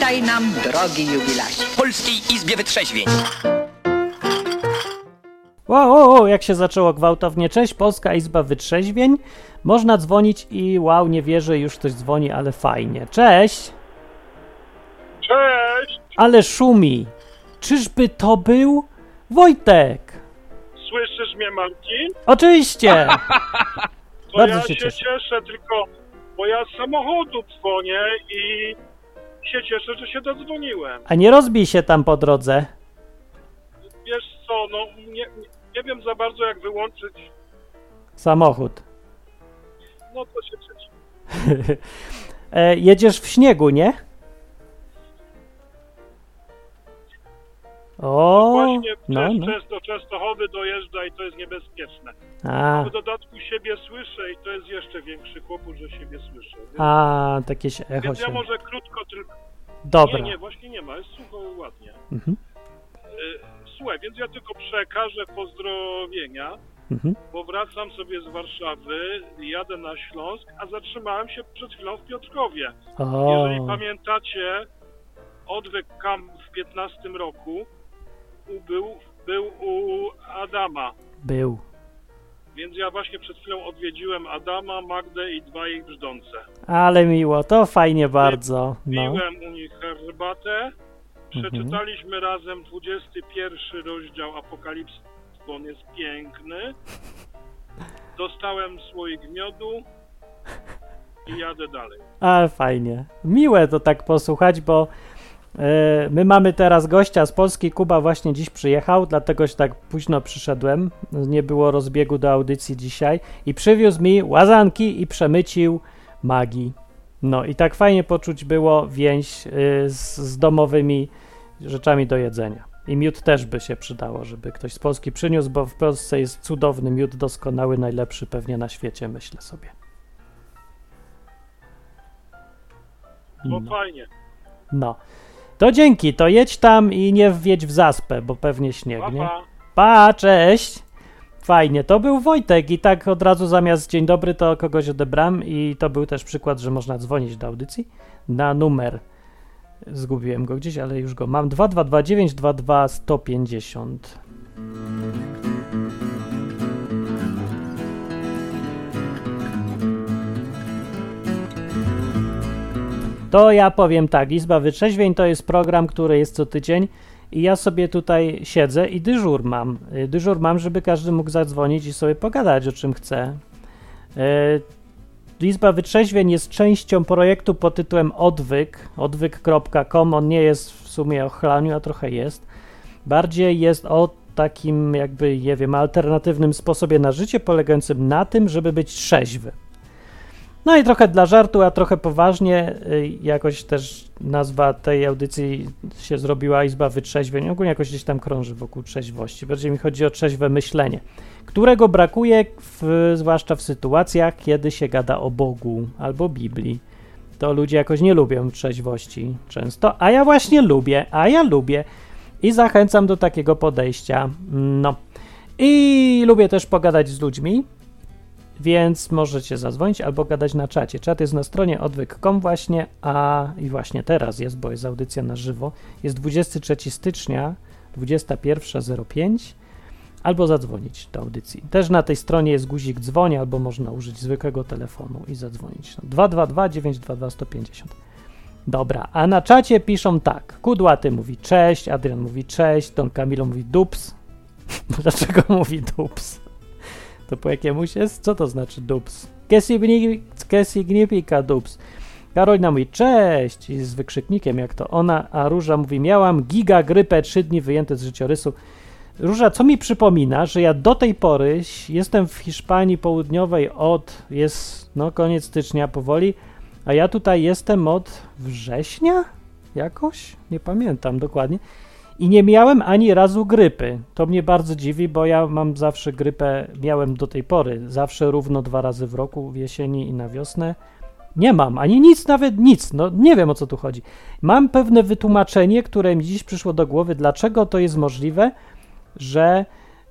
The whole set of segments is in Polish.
Witaj nam, drogi jubilasie. W Polskiej Izbie Wytrzeźwień. Wow, wow, wow, jak się zaczęło gwałtownie. Cześć, Polska Izba Wytrzeźwień. Można dzwonić i wow, nie wierzę, już ktoś dzwoni, ale fajnie. Cześć, Cześć! ale szumi. Czyżby to był Wojtek? Słyszysz mnie, Marcin? Oczywiście. To Bardzo ja się się cieszę. cieszę. tylko bo ja z samochodu dzwonię i się cieszę, że się dodzwoniłem. A nie rozbij się tam po drodze. Wiesz co, no nie, nie, wiem za bardzo jak wyłączyć, Samochód. no to się cieszę. e, jedziesz w śniegu, nie? O, Właśnie no, też no. przez do Częstochowy dojeżdża i to jest niebezpieczne. A, W dodatku siebie słyszę i to jest jeszcze większy kłopot, że siebie słyszę. Więc, a jakieś echo więc ja może krótko tylko... Dobra. Nie, nie, właśnie nie ma, jest sucho ładnie. Mhm, Y, Słuchaj, więc ja tylko przekażę pozdrowienia, mhm. bo wracam sobie z Warszawy, jadę na Śląsk, a zatrzymałem się przed chwilą w Piotrkowie. O, Jeżeli pamiętacie, odwyk Camp w 15 roku był, był u Adama. był. Więc ja właśnie przed chwilą odwiedziłem Adama, Magdę i dwa ich brzdące. Ale miło, to fajnie bardzo. No. Piłem u nich herbatę, przeczytaliśmy razem 21 rozdział Apokalipsy, bo on jest piękny. Dostałem słoik miodu i jadę dalej. Ale fajnie. Miłe to tak posłuchać, bo my mamy teraz gościa z Polski. Kuba właśnie dziś przyjechał, dlatego się tak późno przyszedłem. Nie było rozbiegu do audycji dzisiaj. I przywiózł mi łazanki i przemycił magii. No i tak fajnie poczuć było więź y, z, z domowymi rzeczami do jedzenia. I miód też by się przydało, żeby ktoś z Polski przyniósł, bo w Polsce jest cudowny miód, doskonały, najlepszy pewnie na świecie, myślę sobie. No. fajnie. No. To dzięki, to jedź tam i nie wjedź w zaspę, bo pewnie śnieg, Pa, nie? pa. Pa, cześć! Fajnie, to był Wojtek i tak od razu zamiast dzień dobry to kogoś odebrałem i to był też przykład, że można dzwonić do audycji na numer. Zgubiłem go gdzieś, ale już go mam. 2229 22 150. To ja powiem tak, Izba Wytrzeźwień to jest program, który jest co tydzień i ja sobie tutaj siedzę i dyżur mam. Y, Dyżur mam, żeby każdy mógł zadzwonić i sobie pogadać o czym chce. Y, Izba Wytrzeźwień jest częścią projektu pod tytułem Odwyk, odwyk.com. On nie jest w sumie o chlaniu, a trochę jest. Bardziej jest o takim jakby, nie wiem, alternatywnym sposobie na życie polegającym na tym, żeby być trzeźwy. No i trochę dla żartu, a trochę poważnie, y, jakoś też nazwa tej audycji się zrobiła Izba Wytrzeźwień. Ogólnie jakoś gdzieś tam krąży wokół trzeźwości. Bardziej mi chodzi o trzeźwe myślenie, którego brakuje, w, zwłaszcza w sytuacjach, kiedy się gada o Bogu albo Biblii. To ludzie jakoś nie lubią trzeźwości często, a ja właśnie lubię, a ja lubię i zachęcam do takiego podejścia. No. I lubię też pogadać z ludźmi, więc możecie zadzwonić albo gadać na czacie. Czat jest na stronie odwyk.com właśnie, a i właśnie teraz jest, bo jest audycja na żywo. Jest 23 stycznia, 21.05 albo zadzwonić do audycji. Też na tej stronie jest guzik dzwoni, albo można użyć zwykłego telefonu i zadzwonić. 222 922 150. Dobra, a na czacie piszą tak. Kudłaty mówi cześć, Adrian mówi cześć, Don Camilo mówi dups. Dlaczego mówi dups? To po jakiemuś jest? Co to znaczy dups? Que signi- que significa dups? Karolina mówi cześć i z wykrzyknikiem jak to ona, a Róża mówi miałam giga grypę, trzy dni wyjęte z życiorysu. Róża, co mi przypomina, że ja do tej pory jestem w Hiszpanii Południowej od, jest no koniec stycznia powoli, a ja tutaj jestem od września jakoś? Nie pamiętam dokładnie. I nie miałem ani razu grypy. To mnie bardzo dziwi, bo ja mam zawsze grypę, miałem do tej pory, zawsze równo dwa razy w roku, w jesieni i na wiosnę. Nie mam, ani nic, nawet nic. No nie wiem o co tu chodzi. Mam pewne wytłumaczenie, które mi dziś przyszło do głowy, dlaczego to jest możliwe, że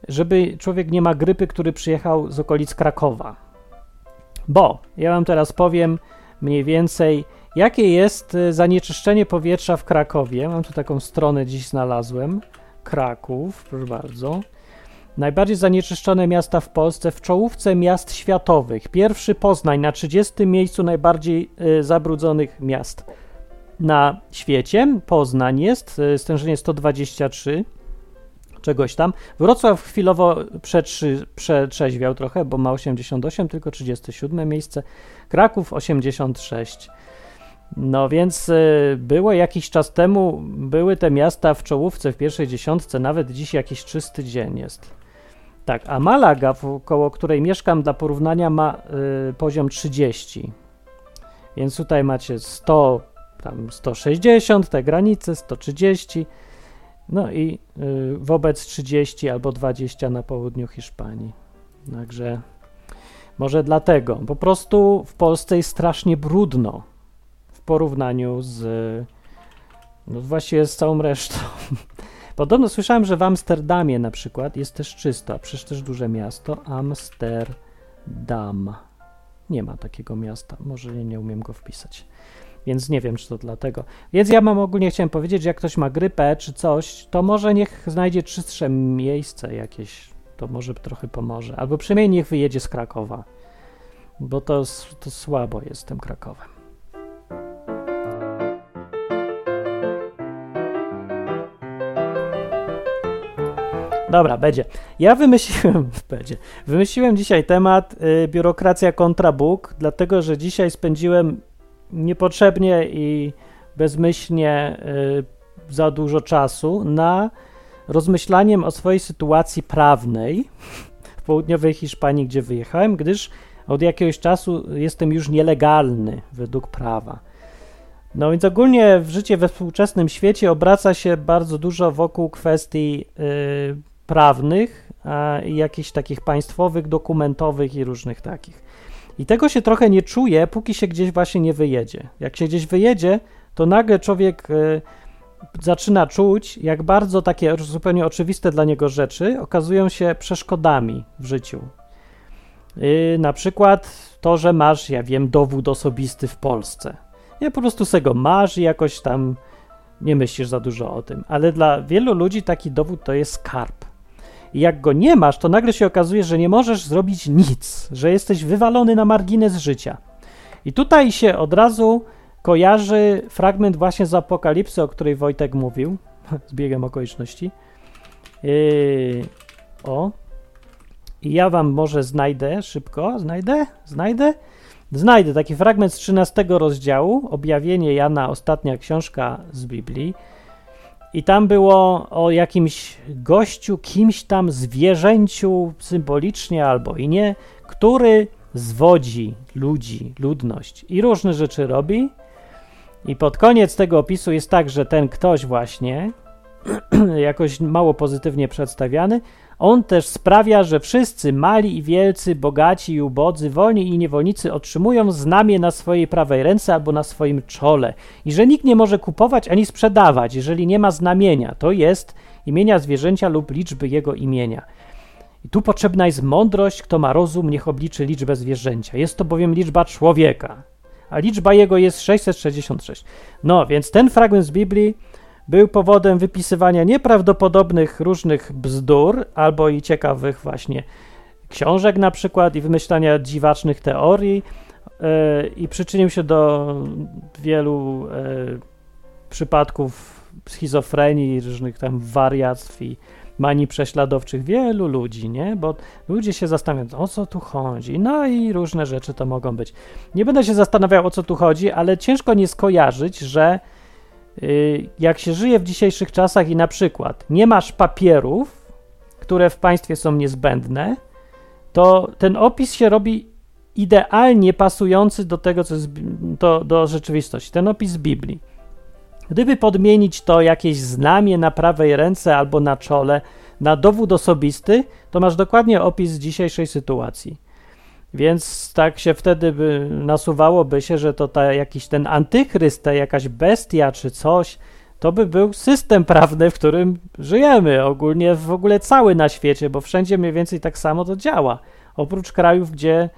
żeby człowiek nie ma grypy, który przyjechał z okolic Krakowa. Bo ja wam teraz powiem mniej więcej, Jakie jest y, zanieczyszczenie powietrza w Krakowie? Mam tu taką stronę dziś znalazłem. Kraków, proszę bardzo. Najbardziej zanieczyszczone miasta w Polsce w czołówce miast światowych. Pierwszy Poznań na 30 miejscu najbardziej y, zabrudzonych miast na świecie. Poznań jest, y, stężenie 123 czegoś tam. Wrocław chwilowo przetrzy, przetrzeźwiał trochę, bo ma 88, tylko 37 miejsce. Kraków 86. No więc y, było jakiś czas temu, były te miasta w czołówce w pierwszej dziesiątce, nawet dziś jakiś czysty dzień jest. Tak, a Malaga, koło której mieszkam dla porównania, ma y, poziom 30. Więc tutaj macie 100, tam 160, te granice, 130. No i y, wobec 30 albo 20 na południu Hiszpanii. Także może dlatego. Po prostu w Polsce jest strasznie brudno porównaniu z no właściwie z całą resztą. Podobno słyszałem, że w Amsterdamie na przykład jest też czysto, a przecież też duże miasto. Amsterdam. Nie ma takiego miasta. Może nie, nie umiem go wpisać. Więc nie wiem, czy to dlatego. Więc ja mam ogólnie chciałem powiedzieć, że jak ktoś ma grypę czy coś, to może niech znajdzie czystsze miejsce jakieś. To może trochę pomoże. Albo przynajmniej niech wyjedzie z Krakowa. Bo to, to słabo jest tym Krakowem. Dobra, będzie. Ja wymyśliłem, będzie. Wymyśliłem dzisiaj temat y, biurokracja kontra Bóg, dlatego że dzisiaj spędziłem niepotrzebnie i bezmyślnie y, za dużo czasu na rozmyślaniem o swojej sytuacji prawnej w południowej Hiszpanii, gdzie wyjechałem, gdyż od jakiegoś czasu jestem już nielegalny według prawa. No więc ogólnie w życie we współczesnym świecie obraca się bardzo dużo wokół kwestii y, prawnych i jakichś takich państwowych, dokumentowych i różnych takich. I tego się trochę nie czuje, póki się gdzieś właśnie nie wyjedzie. Jak się gdzieś wyjedzie, to nagle człowiek y, zaczyna czuć, jak bardzo takie zupełnie oczywiste dla niego rzeczy okazują się przeszkodami w życiu. Y, na przykład to, że masz, ja wiem, dowód osobisty w Polsce. Nie, po prostu sobie go masz i jakoś tam nie myślisz za dużo o tym. Ale dla wielu ludzi taki dowód to jest skarb. I jak go nie masz, to nagle się okazuje, że nie możesz zrobić nic, że jesteś wywalony na margines życia. I tutaj się od razu kojarzy fragment właśnie z Apokalipsy, o której Wojtek mówił, z biegiem okoliczności. Yy, o. I ja wam może znajdę szybko, znajdę, znajdę, znajdę taki fragment z 13 rozdziału, objawienie Jana, ostatnia książka z Biblii. I tam było o jakimś gościu, kimś tam zwierzęciu symbolicznie albo i nie, który zwodzi ludzi, ludność i różne rzeczy robi. I pod koniec tego opisu jest tak, że ten ktoś właśnie, jakoś mało pozytywnie przedstawiany, on też sprawia, że wszyscy mali i wielcy, bogaci i ubodzy, wolni i niewolnicy otrzymują znamię na swojej prawej ręce albo na swoim czole i że nikt nie może kupować ani sprzedawać, jeżeli nie ma znamienia, to jest imienia zwierzęcia lub liczby jego imienia. I tu potrzebna jest mądrość, kto ma rozum, niech obliczy liczbę zwierzęcia. Jest to bowiem liczba człowieka, a liczba jego jest 666. No, więc ten fragment z Biblii był powodem wypisywania nieprawdopodobnych różnych bzdur albo i ciekawych właśnie książek na przykład i wymyślania dziwacznych teorii yy, i przyczynił się do wielu yy, przypadków schizofrenii, różnych tam wariactw i manii prześladowczych wielu ludzi, nie? Bo ludzie się zastanawiają, o co tu chodzi. No i różne rzeczy to mogą być. Nie będę się zastanawiał, o co tu chodzi, ale ciężko nie skojarzyć, że jak się żyje w dzisiejszych czasach i na przykład nie masz papierów, które w państwie są niezbędne, to ten opis się robi idealnie pasujący do tego, co jest do, do rzeczywistości. Ten opis Biblii. Gdyby podmienić to jakieś znamie na prawej ręce albo na czole na dowód osobisty, to masz dokładnie opis dzisiejszej sytuacji. Więc tak się wtedy by nasuwałoby się, że to ta, jakiś ten antychryst, ta jakaś bestia czy coś, to by był system prawny, w którym żyjemy, ogólnie w ogóle cały na świecie, bo wszędzie mniej więcej tak samo to działa. Oprócz krajów, gdzie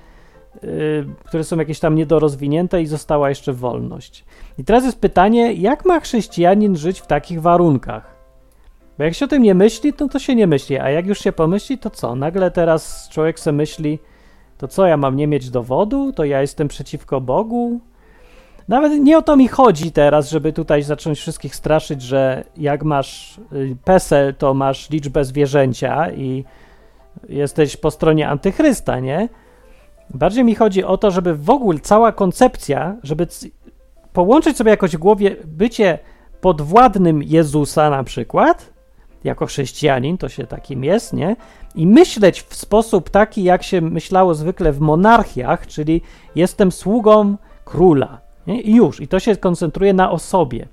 y, które są jakieś tam niedorozwinięte i została jeszcze wolność. I teraz jest pytanie, jak ma chrześcijanin żyć w takich warunkach? Bo jak się o tym nie myśli, to to się nie myśli, a jak już się pomyśli, to co? Nagle teraz człowiek sobie myśli, to co, ja mam nie mieć dowodu? To ja jestem przeciwko Bogu? Nawet nie o to mi chodzi teraz, żeby tutaj zacząć wszystkich straszyć, że jak masz y, PESEL, to masz liczbę zwierzęcia i jesteś po stronie antychrysta, nie? Bardziej mi chodzi o to, żeby w ogóle cała koncepcja, żeby połączyć sobie jakoś w głowie bycie podwładnym Jezusa na przykład, jako chrześcijanin, to się takim jest, nie? I myśleć w sposób taki, jak się myślało zwykle w monarchiach, czyli jestem sługą króla. Nie? I już. I to się koncentruje na osobie.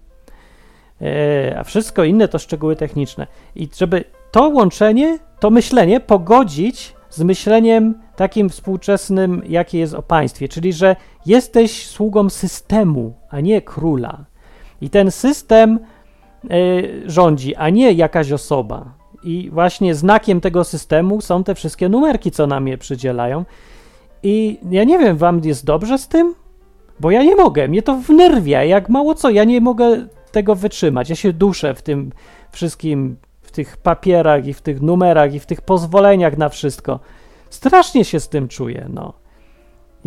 E, a wszystko inne to szczegóły techniczne. I żeby to łączenie, to myślenie pogodzić z myśleniem takim współczesnym, jakie jest o państwie, czyli że jesteś sługą systemu, a nie króla. I ten system y, rządzi, a nie jakaś osoba. I właśnie znakiem tego systemu są te wszystkie numerki, co nam je przydzielają. I ja nie wiem, wam jest dobrze z tym? Bo ja nie mogę, mnie to wnerwia, jak mało co, ja nie mogę tego wytrzymać. Ja się duszę w tym wszystkim, w tych papierach i w tych numerach i w tych pozwoleniach na wszystko. Strasznie się z tym czuję, no.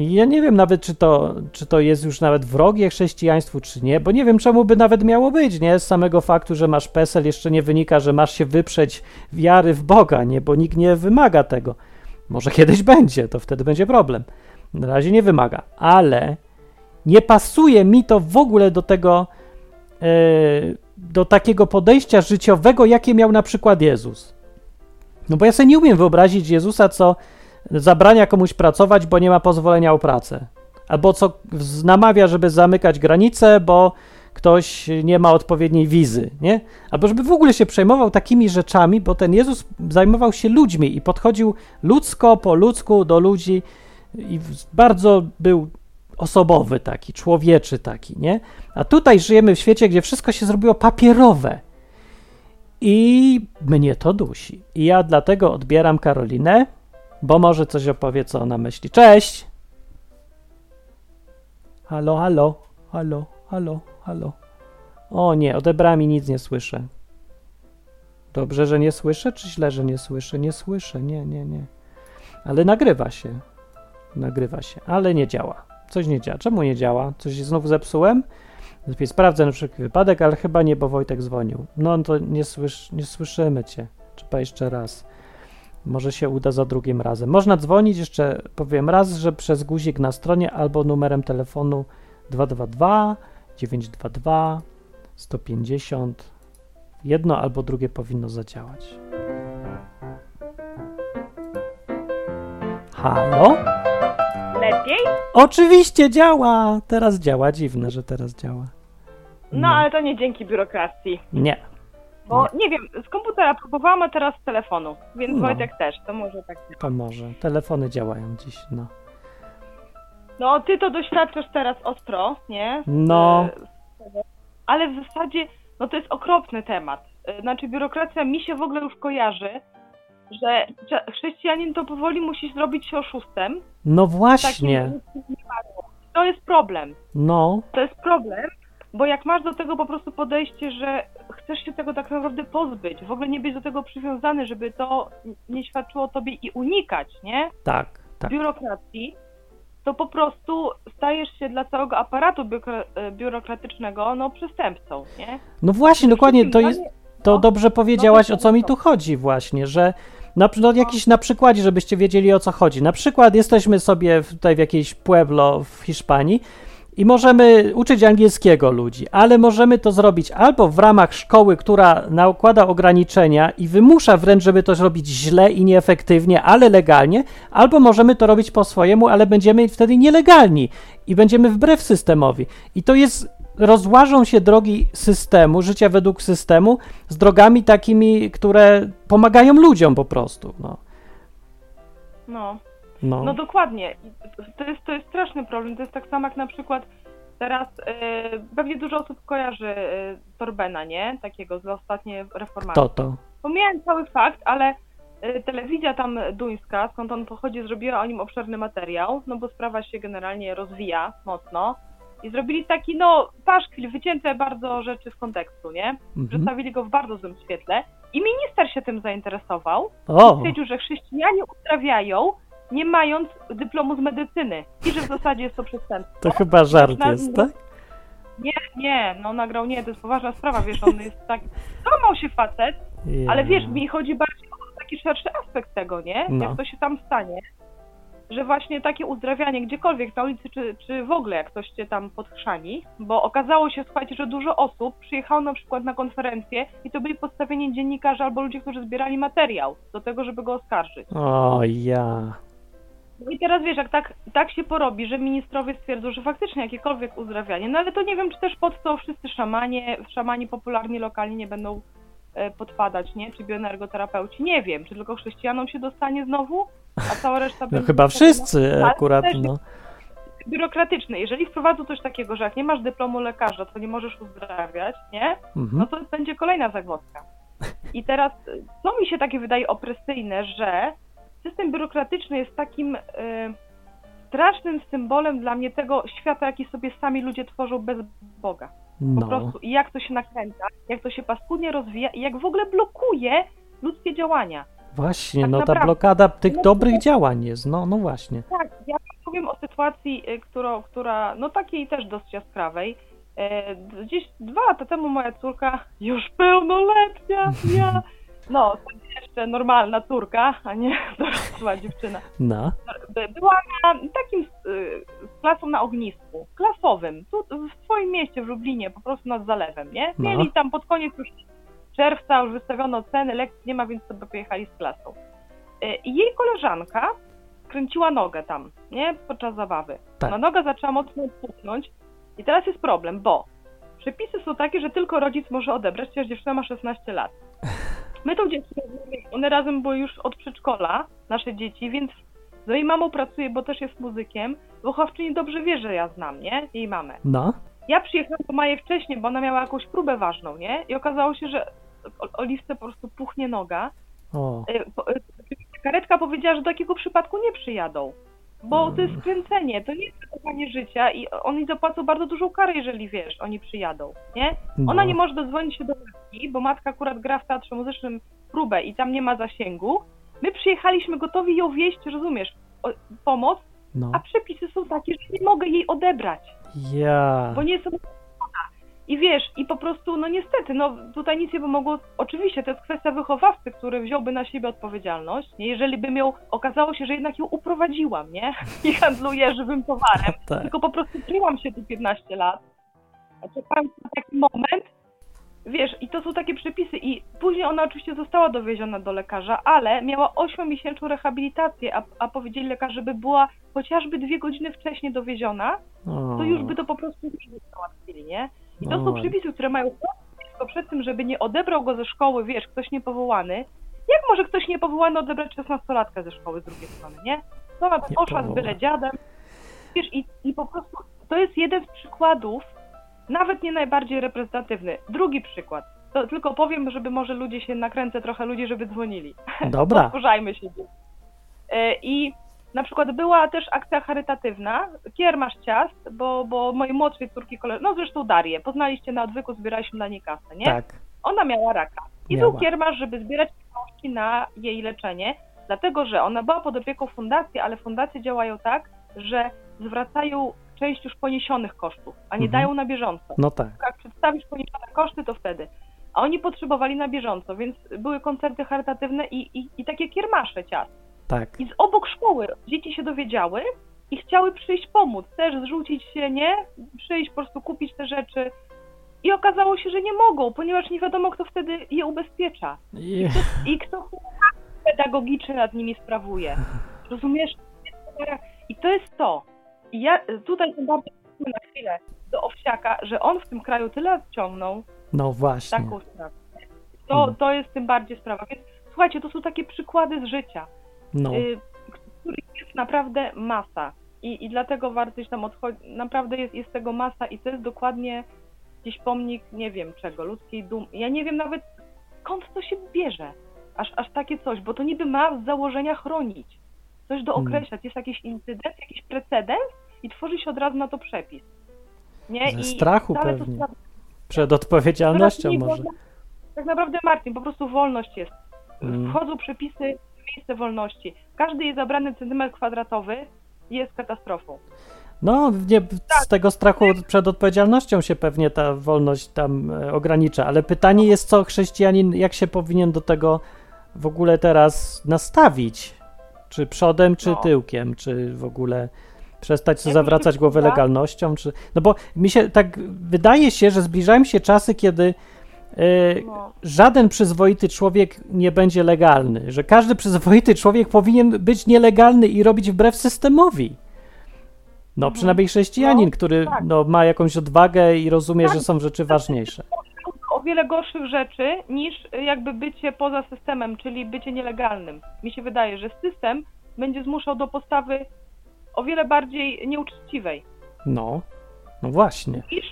Ja nie wiem nawet, czy to, czy to jest już nawet wrogie chrześcijaństwu, czy nie, bo nie wiem, czemu by nawet miało być, nie? Z samego faktu, że masz PESEL jeszcze nie wynika, że masz się wyprzeć wiary w Boga, nie? Bo nikt nie wymaga tego. Może kiedyś będzie, to wtedy będzie problem. Na razie nie wymaga, ale nie pasuje mi to w ogóle do tego, yy, do takiego podejścia życiowego, jakie miał na przykład Jezus. No bo ja sobie nie umiem wyobrazić Jezusa, co zabrania komuś pracować, bo nie ma pozwolenia o pracę. Albo co namawia, żeby zamykać granice, bo ktoś nie ma odpowiedniej wizy, nie? Albo żeby w ogóle się przejmował takimi rzeczami, bo ten Jezus zajmował się ludźmi i podchodził ludzko po ludzku do ludzi i bardzo był osobowy taki, człowieczy taki, nie? A tutaj żyjemy w świecie, gdzie wszystko się zrobiło papierowe. I mnie to dusi. I ja dlatego odbieram Karolinę, bo może coś opowie, co ona myśli. Cześć! Halo, halo, halo, halo, halo. O nie, odebrała i nic nie słyszę. Dobrze, że nie słyszę, czy źle, że nie słyszę? Nie słyszę, nie, nie, nie. Ale nagrywa się. Nagrywa się, ale nie działa. Coś nie działa. Czemu nie działa? Coś znów zepsułem? Lepiej sprawdzę na wszelki wypadek, ale chyba nie, bo Wojtek dzwonił. No to nie, słysz, nie słyszymy cię. Trzeba jeszcze raz. Może się uda za drugim razem. Można dzwonić jeszcze, powiem raz, że przez guzik na stronie albo numerem telefonu 222 922 150. Jedno albo drugie powinno zadziałać. Halo? Lepiej? Oczywiście działa! Teraz działa. Dziwne, że teraz działa. No, ale to nie dzięki biurokracji. Nie. Bo nie wiem, z komputera próbowałam, a teraz z telefonu, więc No. Wojtek też, to może tak. To może. Telefony działają dziś, no. No, ty to doświadczasz teraz ostro, nie? No. E, Ale w zasadzie, no to jest okropny temat. E, Znaczy, biurokracja mi się w ogóle już kojarzy, że chrześcijanin to powoli musi zrobić się oszustem. No Takim, właśnie. To jest problem. No. To jest problem, bo jak masz do tego po prostu podejście, że chcesz się tego tak naprawdę pozbyć, w ogóle nie być do tego przywiązany, żeby to nie świadczyło tobie i unikać, nie? Tak, tak. Biurokracji, to po prostu stajesz się dla całego aparatu e, biurokratycznego, no, przestępcą, nie? No właśnie, dokładnie, to jest, to No. dobrze powiedziałaś, No o co mi to. tu chodzi właśnie, że na, no, jakiś na przykładzie, żebyście wiedzieli, o co chodzi. Na przykład jesteśmy sobie tutaj w jakiejś Pueblo w Hiszpanii i możemy uczyć angielskiego ludzi, ale możemy to zrobić albo w ramach szkoły, która nakłada ograniczenia i wymusza wręcz, żeby to robić źle i nieefektywnie, ale legalnie, albo możemy to robić po swojemu, ale będziemy wtedy nielegalni i będziemy wbrew systemowi. I to jest rozłażą się drogi systemu, życia według systemu z drogami takimi, które pomagają ludziom po prostu. No, No. No. No dokładnie. To jest, to jest straszny problem. To jest tak samo jak na przykład teraz e, pewnie dużo osób kojarzy e, Torbena, nie? Takiego z ostatniej reformacji. to to. Pomijając cały fakt, ale y, telewizja tam duńska, skąd on pochodzi, zrobiła o nim obszerny materiał, no bo sprawa się generalnie rozwija mocno. I zrobili taki, no, paszkwil, wycięte bardzo rzeczy z kontekstu, nie? Mhm. Przedstawili go w bardzo złym świetle. I minister się tym zainteresował. O, Stwierdził, że chrześcijanie uzdrawiają, nie mając dyplomu z medycyny. I że w zasadzie jest to przestępstwo. to chyba żart Na- jest, tak? Nie, nie, no nagrał nie, to jest poważna sprawa, wiesz, on jest tak... Złamał się facet, ale Ja. wiesz, mi chodzi bardziej o taki szerszy aspekt tego, nie? No. Jak to się tam stanie, że właśnie takie uzdrawianie gdziekolwiek na ulicy, czy, czy w ogóle jak ktoś cię tam podchrzani, bo okazało się, słuchajcie, że dużo osób przyjechało na przykład na konferencję i to byli podstawieni dziennikarze albo ludzie, którzy zbierali materiał do tego, żeby go oskarżyć. O, ja. No i teraz wiesz, jak tak, tak się porobi, że ministrowie stwierdzą, że faktycznie jakiekolwiek uzdrawianie, no ale to nie wiem, czy też pod to wszyscy szamanie, szamani popularni lokalnie nie będą e, podpadać, nie? Czy bioenergoterapeuci, nie wiem, czy tylko chrześcijanom się dostanie znowu, a cała reszta No chyba wszyscy Ale akurat, no. Biurokratyczne. Jeżeli wprowadzą coś takiego, że jak nie masz dyplomu lekarza, to nie możesz uzdrawiać, nie? no Mhm. to będzie kolejna zagwozdka. I teraz, y, co mi się takie wydaje opresyjne, że system biurokratyczny jest takim y, strasznym symbolem dla mnie tego świata, jaki sobie sami ludzie tworzą bez Boga. Po No, prostu. I jak to się nakręca, jak to się paskudnie rozwija i jak w ogóle blokuje ludzkie działania. właśnie, tak no ta naprawdę. blokada tych No, dobrych działań jest, no, no właśnie. Tak, ja powiem o sytuacji, y, którą, która, no takiej też dosyć jaskrawej. E, Gdzieś dwa lata temu moja córka, już pełnoletnia, ja, no, jeszcze normalna córka, a nie dorosła dziewczyna, No, była na takim y, z klasą na ognisku, klasowym, tu w swoim mieście w Lublinie, po prostu nad zalewem, nie? No. Mieli tam pod koniec już czerwca, już wystawiono ceny, lekcji nie ma, więc sobie pojechali z klasą. Y, I jej koleżanka kręciła nogę tam, nie? Podczas zabawy. Tak. No noga zaczęła mocno puchnąć i teraz jest problem, bo przepisy są takie, że tylko rodzic może odebrać, chociaż dziewczyna ma 16 lat. My tą dziewczynę, one razem były już od przedszkola, nasze dzieci, więc z jej mamą pracuję, bo też jest muzykiem. Wychowczyni dobrze wie, że ja znam, nie? Jej mamę. no, Ja przyjechałam do Maje wcześniej, bo ona miała jakąś próbę ważną, nie? I okazało się, że o- Oliwce po prostu puchnie noga. o, po- y, Karetka powiedziała, że do takiego przypadku nie przyjadą. Bo to jest skręcenie, to nie jest ratowanie życia i oni zapłacą bardzo dużą karę, jeżeli wiesz, oni przyjadą, nie? no. Ona nie może dodzwonić się do matki, bo matka akurat gra w teatrze muzycznym próbę i tam nie ma zasięgu. My przyjechaliśmy gotowi ją wieść, rozumiesz, o, pomoc, no. a przepisy są takie, że nie mogę jej odebrać, Ja. bo nie są i wiesz, i po prostu, no niestety, no tutaj nic nie pomogło. Oczywiście to jest kwestia wychowawcy, który wziąłby na siebie odpowiedzialność. Nie? Jeżeli bym ją, okazało się, że jednak ją uprowadziłam, nie? I handluję żywym towarem, Tak. tylko po prostu kryłam się tu 15 lat, a czekałam na taki moment, wiesz, i to są takie przepisy i później ona oczywiście została dowieziona do lekarza, ale miała 8-miesięczną rehabilitację, a, a powiedzieli lekarze, żeby była chociażby dwie godziny wcześniej dowieziona, to już by to po prostu by załatwili, nie? I to są przepisy, które mają wszystko przed tym, żeby nie odebrał go ze szkoły, wiesz, ktoś niepowołany. Jak może ktoś niepowołany odebrać 16-latkę ze szkoły z drugiej strony, nie? To ona tak poszła z byle dziadem. Wiesz, i, i po prostu to jest jeden z przykładów, nawet nie najbardziej reprezentatywny. Drugi przykład. To tylko powiem, żeby może ludzie się nakręcę trochę ludzi, żeby dzwonili. Dobra, Podkurzajmy się. E, I na przykład była też akcja charytatywna, kiermasz ciast, bo, bo mojej młodszej córki, kole... no zresztą Darię, poznaliście na odwyku, zbieraliśmy dla niej kasę, nie? tak. Ona miała raka. I Miała. był kiermasz, żeby zbierać pieniążki na jej leczenie, dlatego że ona była pod opieką fundacji, ale fundacje działają tak, że zwracają część już poniesionych kosztów, a nie Mhm. dają na bieżąco. No tak. Jak przedstawisz poniesione koszty, to wtedy. A oni potrzebowali na bieżąco, więc były koncerty charytatywne i, i, i takie kiermasze ciast. Tak. I z obok szkoły dzieci się dowiedziały i chciały przyjść pomóc, też zrzucić się, nie? Przyjść, po prostu kupić te rzeczy. I okazało się, że nie mogą, ponieważ nie wiadomo, kto wtedy je ubezpiecza i kto pedagogiczny nad nimi sprawuje. Rozumiesz? I to jest to. I ja tutaj bardziej na chwilę do Owsiaka, że on w tym kraju tyle wciągnął No właśnie. taką sprawę. To, to jest tym bardziej sprawa. Więc słuchajcie, to są takie przykłady z życia No. y, których jest naprawdę masa. I, I dlatego warto gdzieś tam odchodzić. Naprawdę jest, jest tego masa i to jest dokładnie gdzieś pomnik, nie wiem czego, ludzkiej dumy. Ja nie wiem nawet skąd to się bierze. Aż, aż takie coś, bo to niby ma z założenia chronić. Coś Hmm. dookreślać. Jest jakiś incydent, jakiś precedens i tworzy się od razu na to przepis. Nie? Ze I strachu to pewnie. sprawa- Przed odpowiedzialnością Teraz nie może. wolno- Tak naprawdę, Martin, po prostu wolność jest. Mm. Wchodzą przepisy miejsce wolności. Każdy jest zabrany centymetr kwadratowy jest katastrofą. No, nie, Tak. z tego strachu przed odpowiedzialnością się pewnie ta wolność tam e, ogranicza, ale pytanie jest, co chrześcijanin, jak się powinien do tego w ogóle teraz nastawić? Czy przodem, czy No. tyłkiem, czy w ogóle przestać sobie zawracać głowę że- legalnością, czy... No bo mi się tak wydaje się, że zbliżają się czasy, kiedy No. żaden przyzwoity człowiek nie będzie legalny, że każdy przyzwoity człowiek powinien być nielegalny i robić wbrew systemowi. No, Mhm. przynajmniej chrześcijanin, No, który tak. no, ma jakąś odwagę i rozumie, Tak. że są rzeczy ważniejsze. o wiele gorszych rzeczy niż jakby bycie poza systemem, czyli bycie nielegalnym. Mi się wydaje, że system będzie zmuszał do postawy o wiele bardziej nieuczciwej No, no właśnie. niż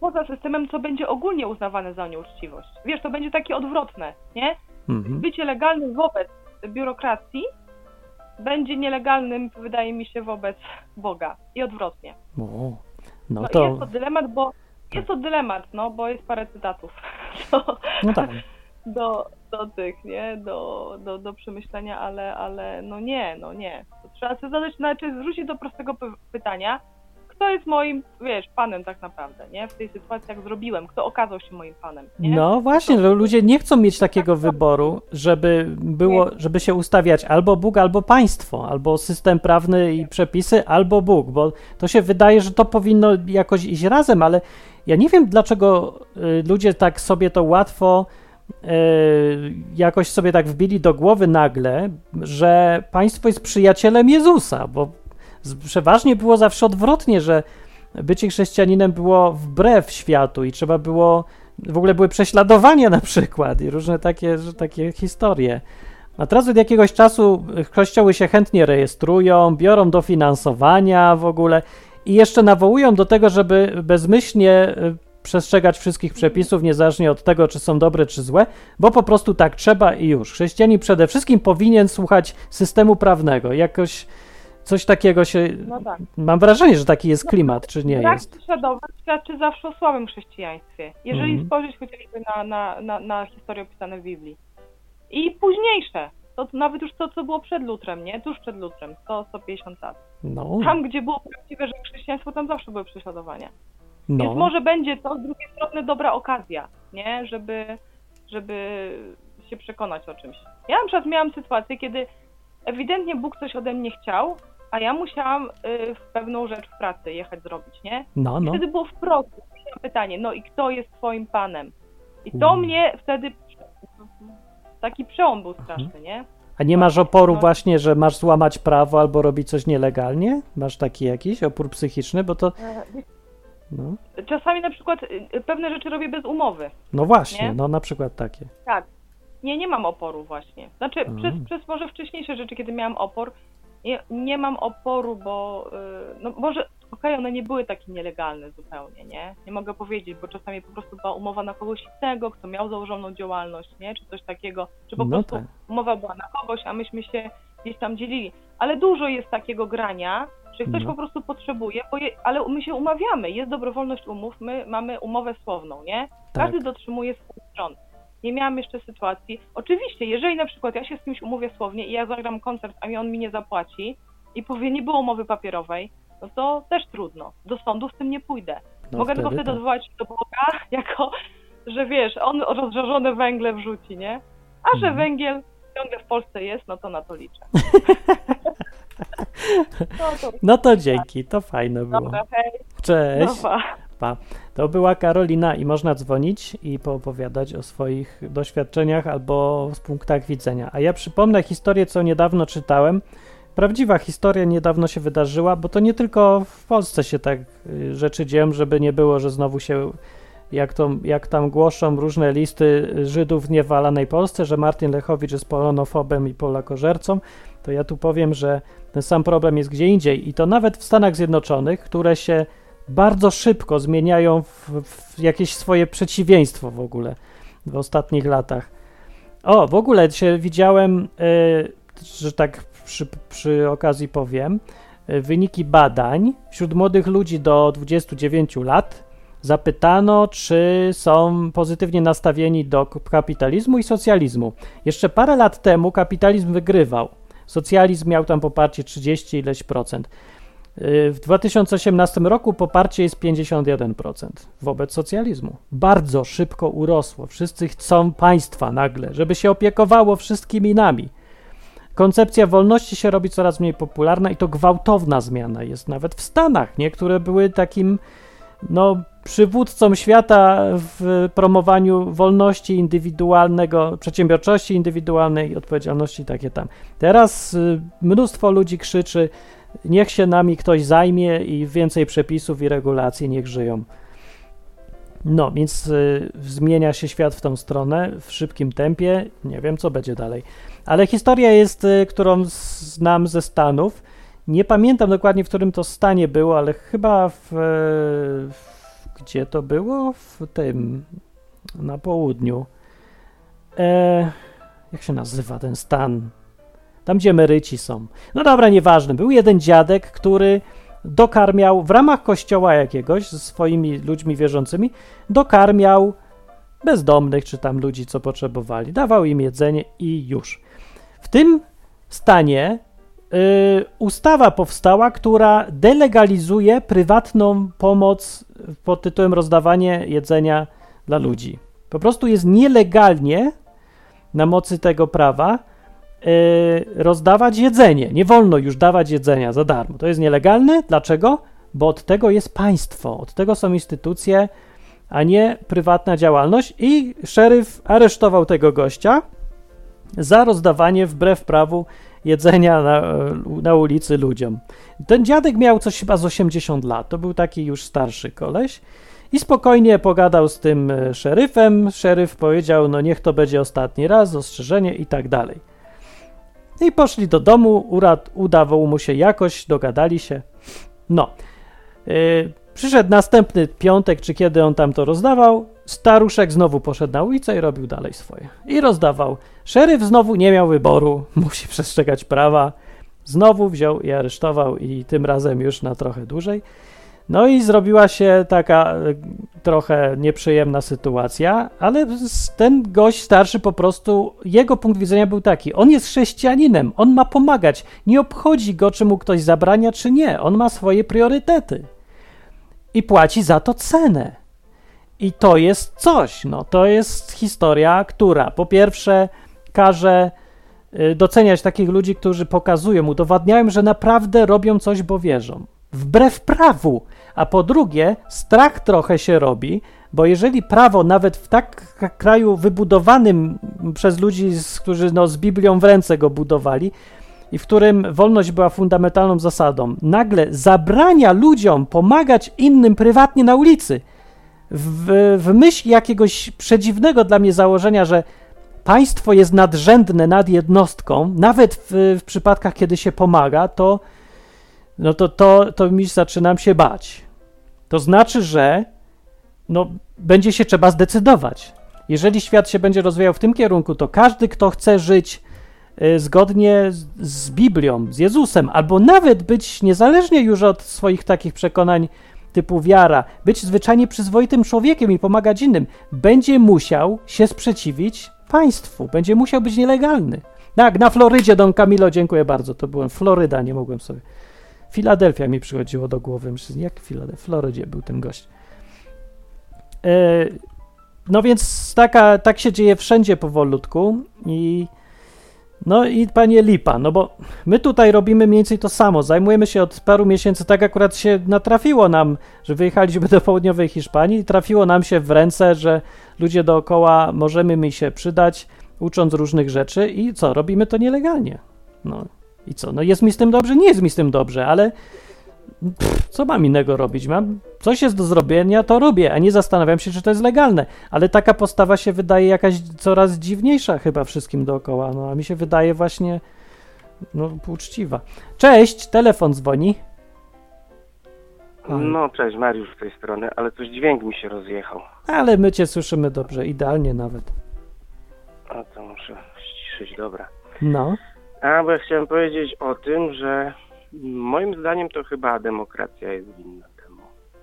poza systemem, co będzie ogólnie uznawane za nieuczciwość. Wiesz, to będzie takie odwrotne, nie? Mhm. Bycie legalnym wobec biurokracji będzie nielegalnym, wydaje mi się, wobec Boga i odwrotnie. O, no No, to, Jest to dylemat, bo jest to dylemat, no, bo jest parę cytatów do, no tak. do, do tych, nie, do, do, do przemyślenia, ale, ale no nie, no nie. To trzeba sobie zadać, znaczy zwrócić do prostego py- pytania, kto jest moim, wiesz, panem tak naprawdę, nie? W tej sytuacji, jak zrobiłem, kto okazał się moim panem, nie? No właśnie, że ludzie nie chcą mieć takiego wyboru, żeby było, żeby się ustawiać albo Bóg, albo państwo, albo system prawny i przepisy, albo Bóg, bo to się wydaje, że to powinno jakoś iść razem, ale ja nie wiem, dlaczego y, ludzie tak sobie to łatwo y, jakoś sobie tak wbili do głowy nagle, że państwo jest przyjacielem Jezusa, bo przeważnie było zawsze odwrotnie, że bycie chrześcijaninem było wbrew światu i trzeba było w ogóle były prześladowania na przykład i różne takie, takie historie. A teraz od jakiegoś czasu kościoły się chętnie rejestrują, biorą dofinansowania w ogóle i jeszcze nawołują do tego, żeby bezmyślnie y, przestrzegać wszystkich przepisów, niezależnie od tego, czy są dobre, czy złe, bo po prostu tak trzeba i już. Chrześcijanin przede wszystkim powinien słuchać systemu prawnego. Jakoś coś takiego się. No tak. Mam wrażenie, że taki jest klimat, czy nie Brak jest? prześladowań świadczy zawsze o słabym chrześcijaństwie. Jeżeli Mhm. spojrzeć chociażby na, na, na, na historię opisane w Biblii. I późniejsze, to nawet już to, co było przed Lutrem, nie? Tuż przed Lutrem, 100-150 lat. No, Tam, gdzie było prawdziwe, że chrześcijaństwo, tam zawsze były prześladowania. Więc no. może będzie to z drugiej strony dobra okazja, nie? Żeby, żeby się przekonać o czymś. Ja na przykład miałam sytuację, kiedy ewidentnie Bóg coś ode mnie chciał, a ja musiałam y, w pewną rzecz w pracy jechać zrobić, nie? No, I no. wtedy było wprost pytanie, no i kto jest twoim panem? I to Mm. mnie wtedy taki przełom był straszny, nie? A nie masz oporu No. właśnie, że masz złamać prawo albo robić coś nielegalnie? Masz taki jakiś opór psychiczny? Bo to. No, Czasami na przykład y, pewne rzeczy robię bez umowy. no właśnie, Nie? no na przykład takie. Tak. Nie, nie mam oporu właśnie. Znaczy, Mhm. przez, przez może wcześniejsze rzeczy, kiedy miałam opór, nie, nie mam oporu, bo y, no może, okej, one nie były takie nielegalne zupełnie, nie? Nie mogę powiedzieć, bo czasami po prostu była umowa na kogoś innego, kto miał założoną działalność, nie? Czy coś takiego, czy po No prostu tak. umowa była na kogoś, a myśmy się gdzieś tam dzielili. Ale dużo jest takiego grania, że ktoś No. po prostu potrzebuje, je, ale my się umawiamy, jest dobrowolność umów, my mamy umowę słowną, nie? Tak. Każdy dotrzymuje swoich stron. Nie miałam jeszcze sytuacji. Oczywiście, jeżeli na przykład ja się z kimś umówię słownie i ja zagram koncert, a mi on mi nie zapłaci i powie, nie było umowy papierowej, no to też trudno. Do sądu z tym nie pójdę. No Mogę tylko wtedy wtedy tak. odwołać do Boga, jako, że wiesz, on rozżarzone węgle wrzuci, nie? A że Mhm. węgiel ciągle w Polsce jest, no to na to liczę. no to No to dzięki, to fajne było. dobra, hej, Cześć. Pa. To była Karolina i można dzwonić i poopowiadać o swoich doświadczeniach albo z punktach widzenia. A ja przypomnę historię, co niedawno czytałem. Prawdziwa historia niedawno się wydarzyła, bo to nie tylko w Polsce się tak y, rzeczy dzieją, żeby nie było, że znowu się, jak, to, jak tam głoszą różne listy Żydów w niewalanej Polsce, że Martin Lechowicz jest polonofobem i polakożercą, to ja tu powiem, że ten sam problem jest gdzie indziej i to nawet w Stanach Zjednoczonych, które się bardzo szybko zmieniają w, w jakieś swoje przeciwieństwo w ogóle w ostatnich latach. O, w ogóle się widziałem, y, że tak przy, przy okazji powiem, y, wyniki badań wśród młodych ludzi do 29 lat zapytano, czy są pozytywnie nastawieni do kapitalizmu i socjalizmu. Jeszcze parę lat temu kapitalizm wygrywał. Socjalizm miał tam poparcie 30 ileś procent. Y, W 2018 roku poparcie jest 51% wobec socjalizmu. Bardzo szybko urosło. Wszyscy chcą państwa nagle, żeby się opiekowało wszystkimi nami. Koncepcja wolności się robi coraz mniej popularna i to gwałtowna zmiana jest nawet w Stanach, nie? które były takim no, przywódcą świata w promowaniu wolności indywidualnego, przedsiębiorczości indywidualnej, odpowiedzialności takie tam. Teraz y, mnóstwo ludzi krzyczy, niech się nami ktoś zajmie i więcej przepisów i regulacji niech żyją. No, więc y, zmienia się świat w tą stronę w szybkim tempie. Nie wiem, co będzie dalej. Ale historia jest, y, którą znam ze Stanów. Nie pamiętam dokładnie, w którym to stanie było, ale chyba w. e, w gdzie to było? W tym. Na południu. E, jak się nazywa ten stan? Tam, gdzie emeryci są. No dobra, nieważne. Był jeden dziadek, który dokarmiał w ramach kościoła jakiegoś ze swoimi ludźmi wierzącymi, dokarmiał bezdomnych czy tam ludzi, co potrzebowali. Dawał im jedzenie i już. W tym stanie y, ustawa powstała, która delegalizuje prywatną pomoc pod tytułem rozdawanie jedzenia dla ludzi. Po prostu jest nielegalnie na mocy tego prawa rozdawać jedzenie. Nie wolno już dawać jedzenia za darmo. To jest nielegalne. Dlaczego? Bo od tego jest państwo, od tego są instytucje, a nie prywatna działalność. I szeryf aresztował tego gościa za rozdawanie wbrew prawu jedzenia na, na ulicy ludziom. Ten dziadek miał coś chyba z 80 lat. To był taki już starszy koleś. I spokojnie pogadał z tym e, szeryfem. Szeryf powiedział: No, niech to będzie ostatni raz, ostrzeżenie i tak dalej. I poszli do domu, urad, udawał mu się jakoś, dogadali się. No. Yy, przyszedł następny piątek, czy kiedy on tam to rozdawał. Staruszek znowu poszedł na ulicę i robił dalej swoje. I rozdawał. Szeryf znowu nie miał wyboru, musi przestrzegać prawa. Znowu wziął i aresztował, i tym razem już na trochę dłużej. No i zrobiła się taka e, trochę nieprzyjemna sytuacja, ale ten gość starszy po prostu, jego punkt widzenia był taki: on jest chrześcijaninem, on ma pomagać. Nie obchodzi go, czy mu ktoś zabrania, czy nie. On ma swoje priorytety i płaci za to cenę. I to jest coś. No, to jest historia, która po pierwsze każe y, doceniać takich ludzi, którzy pokazują, udowadniają, że naprawdę robią coś, bo wierzą. Wbrew prawu. A po drugie, strach trochę się robi, bo jeżeli prawo nawet w tak kraju wybudowanym przez ludzi, którzy no, z Biblią w ręce go budowali, i w którym wolność była fundamentalną zasadą, nagle zabrania ludziom pomagać innym prywatnie na ulicy, w, w myśl jakiegoś przedziwnego dla mnie założenia, że państwo jest nadrzędne nad jednostką, nawet w, w przypadkach, kiedy się pomaga, to, no to, to, to mi zaczynam się bać. To znaczy, że no, będzie się trzeba zdecydować. Jeżeli świat się będzie rozwijał w tym kierunku, to każdy, kto chce żyć y, zgodnie z Biblią, z Jezusem, albo nawet być niezależnie już od swoich takich przekonań typu wiara, być zwyczajnie przyzwoitym człowiekiem i pomagać innym, będzie musiał się sprzeciwić państwu, będzie musiał być nielegalny. Tak, na Florydzie, Don Camilo, dziękuję bardzo, to byłem Floryda, nie mogłem sobie. Filadelfia mi przychodziło do głowy, myślę, jak Filadelfia, w Florydzie był ten gość. E, no więc taka, tak się dzieje wszędzie powolutku i no i panie Lipa, no bo my tutaj robimy mniej więcej to samo. Zajmujemy się od paru miesięcy, tak akurat się natrafiło nam, że wyjechaliśmy do południowej Hiszpanii i trafiło nam się w ręce, że ludzie dookoła możemy mi się przydać, ucząc różnych rzeczy i co, robimy to nielegalnie. No i co, no jest mi z tym dobrze? Nie jest mi z tym dobrze, ale pff, co mam innego robić? Mam coś jest do zrobienia, to robię, a nie zastanawiam się, czy to jest legalne. Ale taka postawa się wydaje jakaś coraz dziwniejsza chyba wszystkim dookoła, no a mi się wydaje właśnie no, uczciwa. Cześć, telefon dzwoni. Halo. No, cześć, Mariusz z tej strony, ale coś dźwięk mi się rozjechał. Ale my cię słyszymy dobrze, idealnie nawet. A to muszę większość, dobra. No. A, bo ja chciałem powiedzieć o tym, że moim zdaniem to chyba demokracja jest winna temu.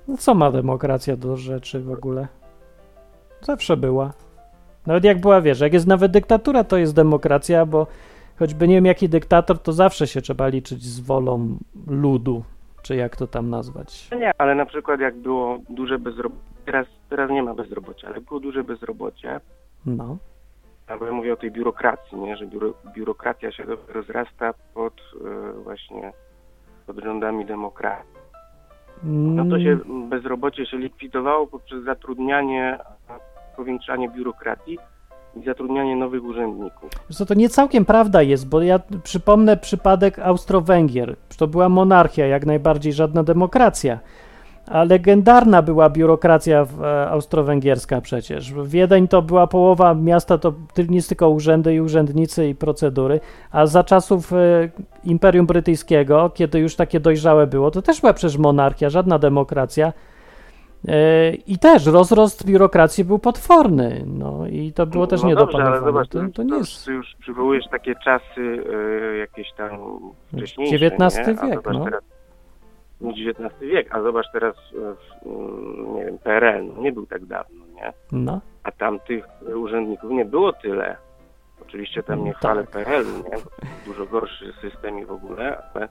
No co ma demokracja do rzeczy w ogóle? Zawsze była. Nawet jak była, wiesz, jak jest nawet dyktatura, to jest demokracja, bo choćby nie wiem jaki dyktator, to zawsze się trzeba liczyć z wolą ludu, czy jak to tam nazwać. No nie, ale na przykład jak było duże bezrobocie, teraz, teraz nie ma bezrobocia, ale było duże bezrobocie, No. Albo ja mówię o tej biurokracji, nie, że biuro, biurokracja się rozrasta pod e, właśnie pod rządami demokracji. No to się bezrobocie się likwidowało poprzez zatrudnianie, powiększanie biurokracji i zatrudnianie nowych urzędników. Co to nie całkiem prawda jest, bo ja przypomnę przypadek Austro-Węgier. To była monarchia, jak najbardziej żadna demokracja. A legendarna była biurokracja e, austro-węgierska przecież. Wiedeń to była połowa miasta, to nic tylko urzędy i urzędnicy i procedury, a za czasów e, Imperium Brytyjskiego, kiedy już takie dojrzałe było, to też była przecież monarchia, żadna demokracja. E, I też rozrost biurokracji był potworny. No i to było też no nie dobrze, do ale zobacz, To, to nie jest już przywołujesz takie czasy jakieś tam wcześniejsze, XIX wiek, no. Teraz, XIX wiek, a zobacz teraz, e, w, mm, nie wiem, PRL, no nie był tak dawno, nie? No, A tam tych urzędników nie było tyle. Oczywiście tam nie Tak. chwalę PRL, nie? Dużo gorszy system i w ogóle, ale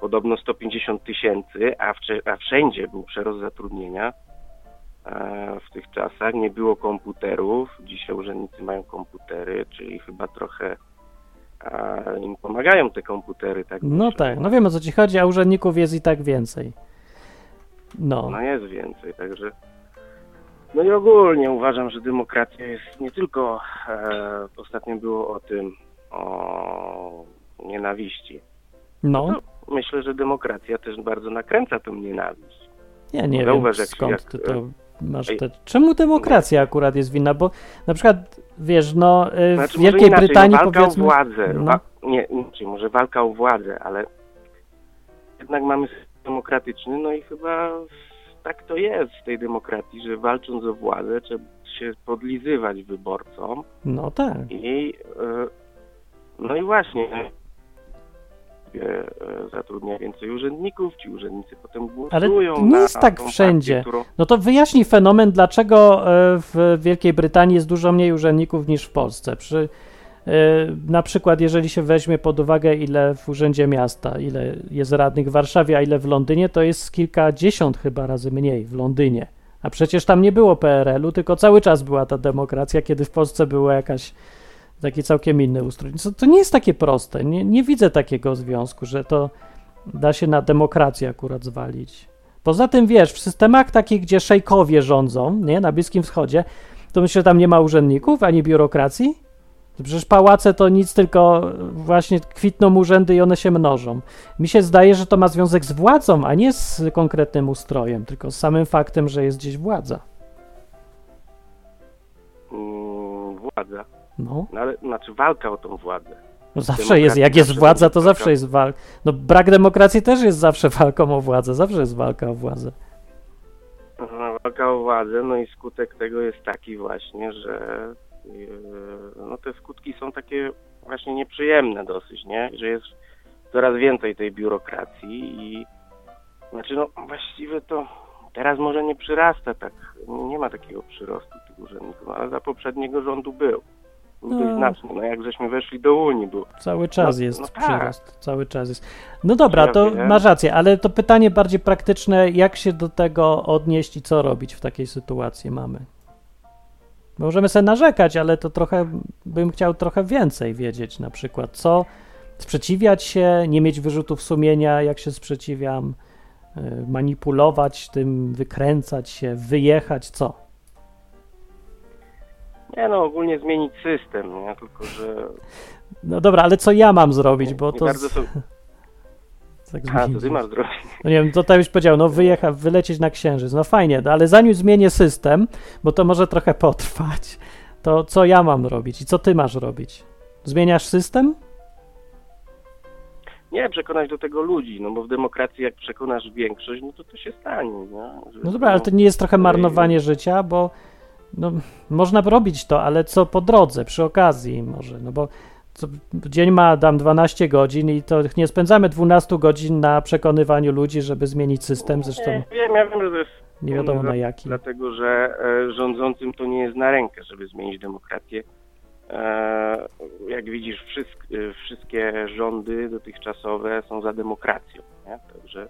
podobno 150 tysięcy, a, a wszędzie był przerost zatrudnienia e, w tych czasach. Nie było komputerów. Dzisiaj urzędnicy mają komputery, czyli chyba trochę a, im pomagają te komputery. Tak no myślę. tak, no wiem o co ci chodzi, a urzędników jest i tak więcej. No, No jest więcej, także. No i ogólnie uważam, że demokracja jest nie tylko. E, ostatnio było o tym, o nienawiści. no, Myślę, że demokracja też bardzo nakręca tą nienawiść. ja nie wiem Zauważ, jak- skąd jak- ty to masz te... Czemu demokracja akurat jest winna? Bo na przykład, wiesz, no y, w Znaczy, Wielkiej inaczej, Brytanii no, walka powiedzmy... o władzę. No. Wa- nie, inaczej, może walka o władzę, ale jednak mamy system demokratyczny, no i chyba tak to jest w tej demokracji, że walcząc o władzę trzeba się podlizywać wyborcom. No tak. I e, no i właśnie e, e, zatrudnia więcej urzędników, ci urzędnicy potem Ale głosują to nie na jest tak tą wszędzie. Partię, którą... No to wyjaśnij fenomen, dlaczego e, w Wielkiej Brytanii jest dużo mniej urzędników niż w Polsce. Przy, e, na przykład, jeżeli się weźmie pod uwagę, ile w Urzędzie Miasta, ile jest radnych w Warszawie, a ile w Londynie, to jest kilkadziesiąt chyba razy mniej w Londynie. A przecież tam nie było PRL-u, tylko cały czas była ta demokracja, kiedy w Polsce była jakaś taki całkiem inny ustrój. To, to nie jest takie proste. Nie, nie widzę takiego związku, że to da się na demokrację akurat zwalić. Poza tym, wiesz, w systemach takich, gdzie szejkowie rządzą, nie, na Bliskim Wschodzie, to myślę, że tam nie ma urzędników ani biurokracji? Przecież pałace to nic, tylko właśnie kwitną urzędy i one się mnożą. Mi się zdaje, że to ma związek z władzą, a nie z konkretnym ustrojem, tylko z samym faktem, że jest gdzieś władza. Władza. No, No ale znaczy walka o tą władzę. no zawsze Demokracja jest, jak jest władza, to zawsze jest walka. No brak demokracji też jest zawsze walką o władzę, zawsze jest walka o władzę. Aha, Walka o władzę, no i skutek tego jest taki właśnie, że yy, no te skutki są takie właśnie nieprzyjemne dosyć, nie? Że jest coraz więcej tej biurokracji i znaczy no właściwie to teraz może nie przyrasta tak, nie ma takiego przyrostu tych urzędników, ale za poprzedniego rządu był. Dość No. znaczny, no jak żeśmy weszli do Unii, był Cały czas No- jest no tak. przyrost, cały czas jest. No dobra, Ja to wiem. masz rację, ale to pytanie bardziej praktyczne, jak się do tego odnieść i co robić w takiej sytuacji mamy? Możemy sobie narzekać, ale to trochę bym chciał trochę więcej wiedzieć, na przykład co sprzeciwiać się, nie mieć wyrzutów sumienia, jak się sprzeciwiam, y, manipulować tym, wykręcać się, wyjechać, co? Nie no, ogólnie zmienić system, nie? Tylko, że No dobra, ale co ja mam zrobić, bo nie to... bardzo są... tak A, to ty masz zrobić. No nie wiem, to tak już powiedział, no wyjechać, wylecieć na księżyc. No fajnie, no ale zanim zmienię system, bo to może trochę potrwać, to co ja mam robić i co ty masz robić? Zmieniasz system? Nie, przekonać do tego ludzi, no bo w demokracji jak przekonasz większość, no to to się stanie, No dobra, ale to nie jest trochę marnowanie życia, bo no, można robić to, ale co po drodze, przy okazji może, no bo co, dzień ma dam 12 godzin i to nie spędzamy 12 godzin na przekonywaniu ludzi, żeby zmienić system, zresztą Nie, wiem, ja wiem, że to jest nie wiadomo na jaki. Dlatego, że e, rządzącym to nie jest na rękę, żeby zmienić demokrację. E, jak widzisz, e, wszystkie rządy dotychczasowe są za demokracją. Nie? Także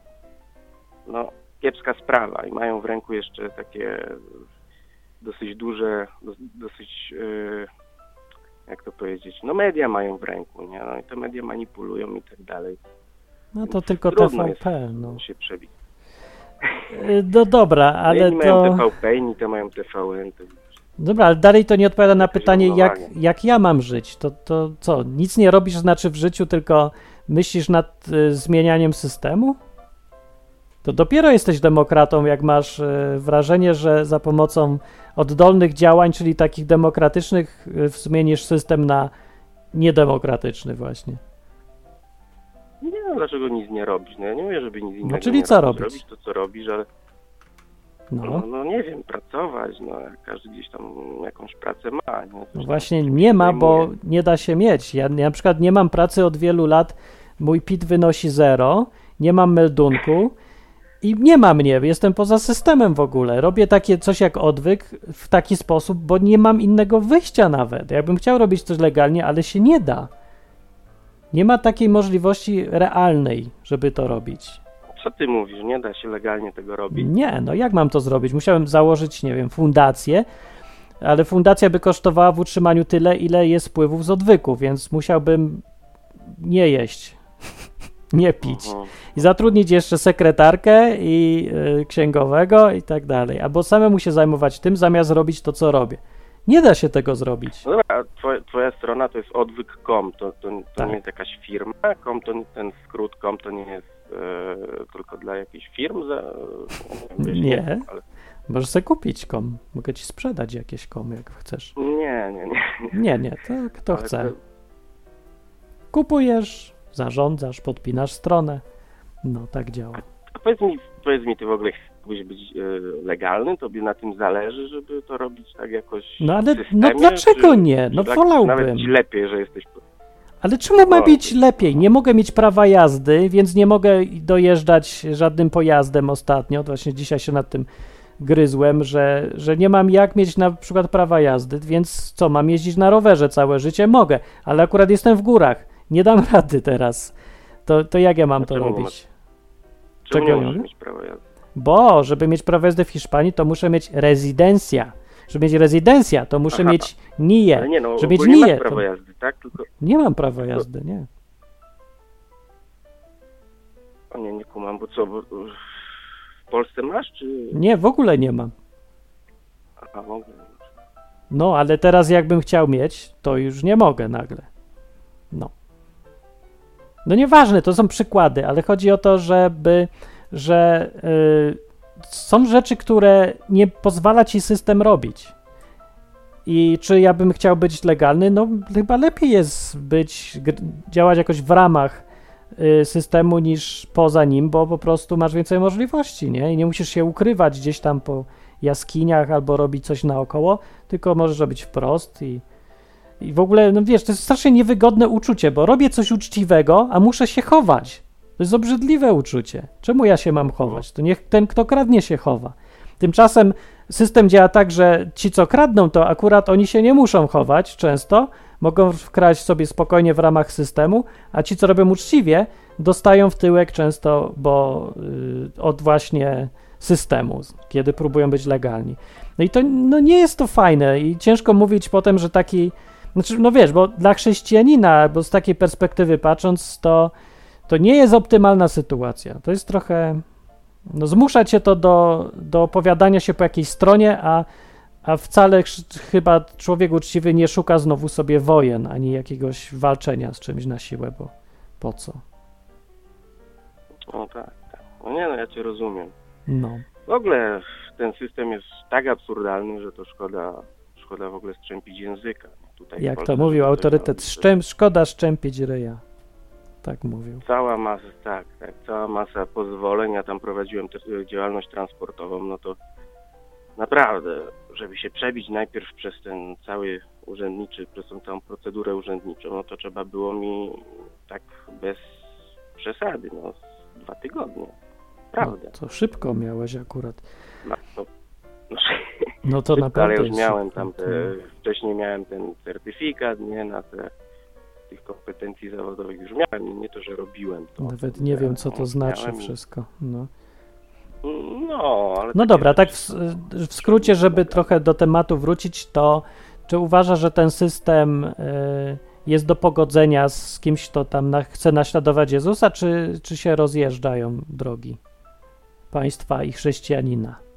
no, kiepska sprawa i mają w ręku jeszcze takie dosyć duże, dos, dosyć, e, jak to powiedzieć, no media mają w ręku, nie? No i te media manipulują i tak dalej. No to tylko Trudno TVP, no. się przebić. Y, No dobra, ale Jedni mają to... TVP, inni to mają TVN. To... Dobra, ale dalej to nie odpowiada na pytanie, jak, jak ja mam żyć. To, to co, nic nie robisz znaczy w życiu, tylko myślisz nad y, zmienianiem systemu? To dopiero jesteś demokratą, jak masz y, wrażenie, że za pomocą oddolnych działań, czyli takich demokratycznych, y, zmienisz system na niedemokratyczny właśnie. Nie wiem, dlaczego nic nie robisz. No ja nie mówię, żeby nic innego czyli nie co robić. robić? Robić to, co robisz, ale no. No, No, nie wiem, pracować. No, każdy gdzieś tam jakąś pracę ma. Nie? No właśnie nie ma, bo nie da się mieć. Ja, ja na przykład nie mam pracy od wielu lat, mój PIT wynosi zero, nie mam meldunku i nie ma mnie, jestem poza systemem w ogóle. Robię takie coś jak odwyk w taki sposób, bo nie mam innego wyjścia nawet. Jakbym chciał robić coś legalnie, ale się nie da. Nie ma takiej możliwości realnej, żeby to robić. Co ty mówisz? Nie da się legalnie tego robić. Nie, no jak mam to zrobić? Musiałem założyć, nie wiem, fundację, ale fundacja by kosztowała w utrzymaniu tyle, ile jest wpływów z odwyku, więc musiałbym nie jeść, nie pić. Mhm. I zatrudnić jeszcze sekretarkę i y, księgowego i tak dalej. Albo samemu się zajmować tym, zamiast robić to, co robię. Nie da się tego zrobić. No dobra, a twoja, twoja strona to jest odwyk.com, to, to, to Tak. nie jest jakaś firma? Com to, nie- ten skrót com to nie jest e, tylko dla jakichś firm? Za, Nie. Ale, Możesz sobie kupić kom. Mogę ci sprzedać jakieś kom, jak chcesz. nie, nie, nie. Nie, nie, to kto Ale chce. to- Kupujesz, zarządzasz, podpinasz stronę. No, tak działa. A powiedz mi, powiedz mi, ty w ogóle chciałbyś być e, legalny? Tobie na tym zależy, żeby to robić tak jakoś No ale no systemie, dlaczego czy- nie? No czy Nawet wolałbym. ci lepiej, że jesteś... Ale czemu ma No. być lepiej? Nie mogę mieć prawa jazdy, więc nie mogę dojeżdżać żadnym pojazdem ostatnio. Właśnie dzisiaj się nad tym gryzłem, że, że nie mam jak mieć na przykład prawa jazdy, więc co, mam jeździć na rowerze całe życie? Mogę, ale akurat jestem w górach. Nie dam rady teraz. To, to jak ja mam to nie robić? Czemu Czego nie nie mieć prawa jazdy? Bo, żeby mieć prawo jazdy w Hiszpanii, to muszę mieć rezydencja. Żeby mieć rezydencja, to muszę Aha. mieć NIE. Ale nie no, Żeby mieć NIE, masz prawo to- jazdy, tak? Tylko... Nie mam prawa jazdy, nie. O nie, nie kumam, bo co, bo w Polsce masz, czy... Nie, w ogóle nie mam. Aha, w ogóle nie masz. No, ale teraz jakbym chciał mieć, to już nie mogę nagle. No. No nieważne, to są przykłady, ale chodzi o to, żeby, że y, są rzeczy, które nie pozwala ci system robić. I czy ja bym chciał być legalny? No chyba lepiej jest być, działać jakoś w ramach y, systemu niż poza nim, bo po prostu masz więcej możliwości, nie? I nie musisz się ukrywać gdzieś tam po jaskiniach albo robić coś naokoło, tylko możesz robić wprost i, i w ogóle, no wiesz, to jest strasznie niewygodne uczucie, bo robię coś uczciwego, a muszę się chować. To jest obrzydliwe uczucie. Czemu ja się mam chować? To niech ten, kto kradnie, się chowa. Tymczasem system działa tak, że ci, co kradną, to akurat oni się nie muszą chować często, mogą wkraść sobie spokojnie w ramach systemu, a ci, co robią uczciwie, dostają w tyłek często, bo y, od właśnie systemu, kiedy próbują być legalni. No i to no nie jest to fajne i ciężko mówić potem, że taki, znaczy, no wiesz, bo dla chrześcijanina, bo z takiej perspektywy patrząc, to, to nie jest optymalna sytuacja. To jest trochę, no zmusza cię to do, do opowiadania się po jakiejś stronie, a, a wcale chyba człowiek uczciwy nie szuka znowu sobie wojen, ani jakiegoś walczenia z czymś na siłę, bo po co? O tak. No nie no, ja cię rozumiem. No. W ogóle ten system jest tak absurdalny, że to szkoda, szkoda w ogóle strzępić języka. Tutaj Jak to mówił autorytet, szkoda szczępić ryja. Tak mówił. Cała masa, tak, tak, cała masa pozwoleń, ja tam prowadziłem też e, działalność transportową, no to naprawdę żeby się przebić najpierw przez ten cały urzędniczy, przez tą całą procedurę urzędniczą, no to trzeba było mi tak bez przesady, no dwa tygodnie. Prawda. No, to szybko miałeś akurat. No, no, no, No to ale naprawdę. już jest miałem tam te. Wcześniej miałem ten certyfikat, nie, na te tych kompetencji zawodowych już miałem, nie to, że robiłem to. Nawet nie wiem, co to znaczy miałem wszystko. No, No, ale no takie dobra, tak w, w skrócie, żeby trochę do tematu wrócić, to czy uważa, że ten system y, jest do pogodzenia z kimś, kto tam na, chce naśladować Jezusa, czy, czy się rozjeżdżają drogi państwa i chrześcijanina?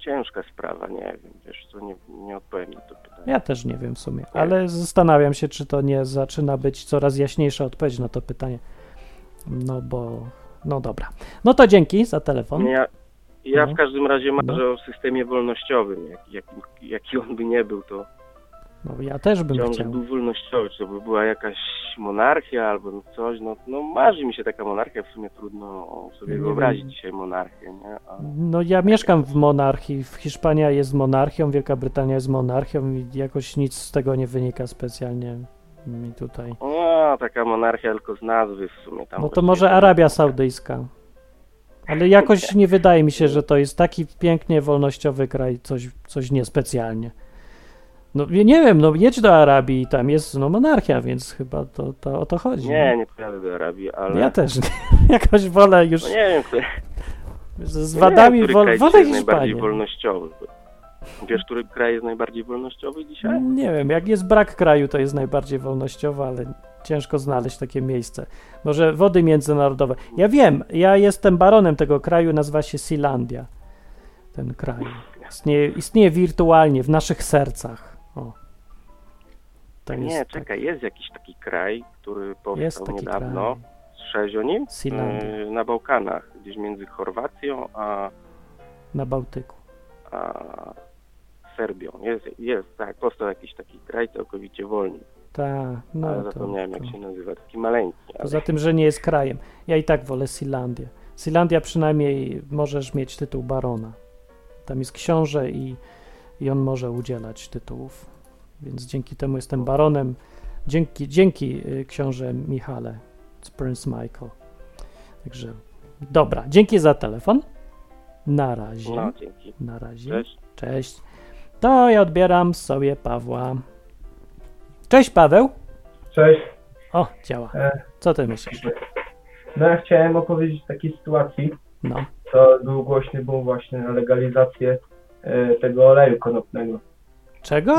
Ciężka sprawa, nie wiem, wiesz co, nie, nie odpowiem na to pytanie. Ja też nie wiem w sumie, ale zastanawiam się, czy to nie zaczyna być coraz jaśniejsza odpowiedź na to pytanie. No bo, no dobra. No to dzięki za telefon. Ja, ja No. w każdym razie marzę No. o systemie wolnościowym, jak, jak, jaki on by nie był, to No ja też bym chciałbym, chciał. był wolnościowy, czy to by była jakaś monarchia albo coś, no, no marzy mi się taka monarchia, w sumie trudno sobie Nie wyobrazić wiem. dzisiaj monarchię, nie? A, No ja mieszkam w monarchii. Hiszpania jest monarchią, Wielka Brytania jest monarchią i jakoś nic z tego nie wynika specjalnie mi tutaj. no, taka monarchia tylko z nazwy w sumie tam. No to może Arabia Saudyjska. Ale jakoś nie wydaje mi się, że to jest taki pięknie wolnościowy kraj, coś, coś niespecjalnie. No nie wiem, no jedź do Arabii tam jest no, monarchia, więc chyba to, to o to chodzi. Nie, nie pojadę do Arabii, ale... Ja też nie. Jakoś wolę już No nie wiem, który, z, wadami, kraj wolę jest najbardziej wolnościowy. Wiesz, który kraj jest najbardziej wolnościowy dzisiaj? Nie wiem, jak jest brak kraju, to jest najbardziej wolnościowe, ale ciężko znaleźć takie miejsce. Może wody międzynarodowe. Ja wiem, ja jestem baronem tego kraju, nazywa się Sealandia. Ten kraj. Istnieje, istnieje wirtualnie w naszych sercach. Nie, jest czekaj, jest jakiś taki kraj, który Tak, powstał niedawno. kraj. Słyszałeś o nim? Yy, na Bałkanach, gdzieś między Chorwacją a, Na Bałtyku. a Serbią. Jest, jest, tak, powstał jakiś taki kraj całkowicie wolny, Tak, no ale to, zapomniałem to. jak się nazywa, taki maleńki. Ale... Poza tym, że nie jest krajem. Ja i tak wolę Sealandię. Sealandia przynajmniej możesz mieć tytuł barona. Tam jest książę i, i on może udzielać tytułów. Więc dzięki temu jestem baronem. Dzięki, dzięki y, książę Michale z Prince Michael. Także dobra, dzięki za telefon. Na razie. No, dzięki. Na razie. Cześć. Cześć. To ja odbieram sobie Pawła. Cześć Paweł. Cześć. O, działa. E, Co ty myślisz? No ja chciałem opowiedzieć o takiej sytuacji, No. to był głośny boom właśnie na legalizację e, tego oleju konopnego. Czego?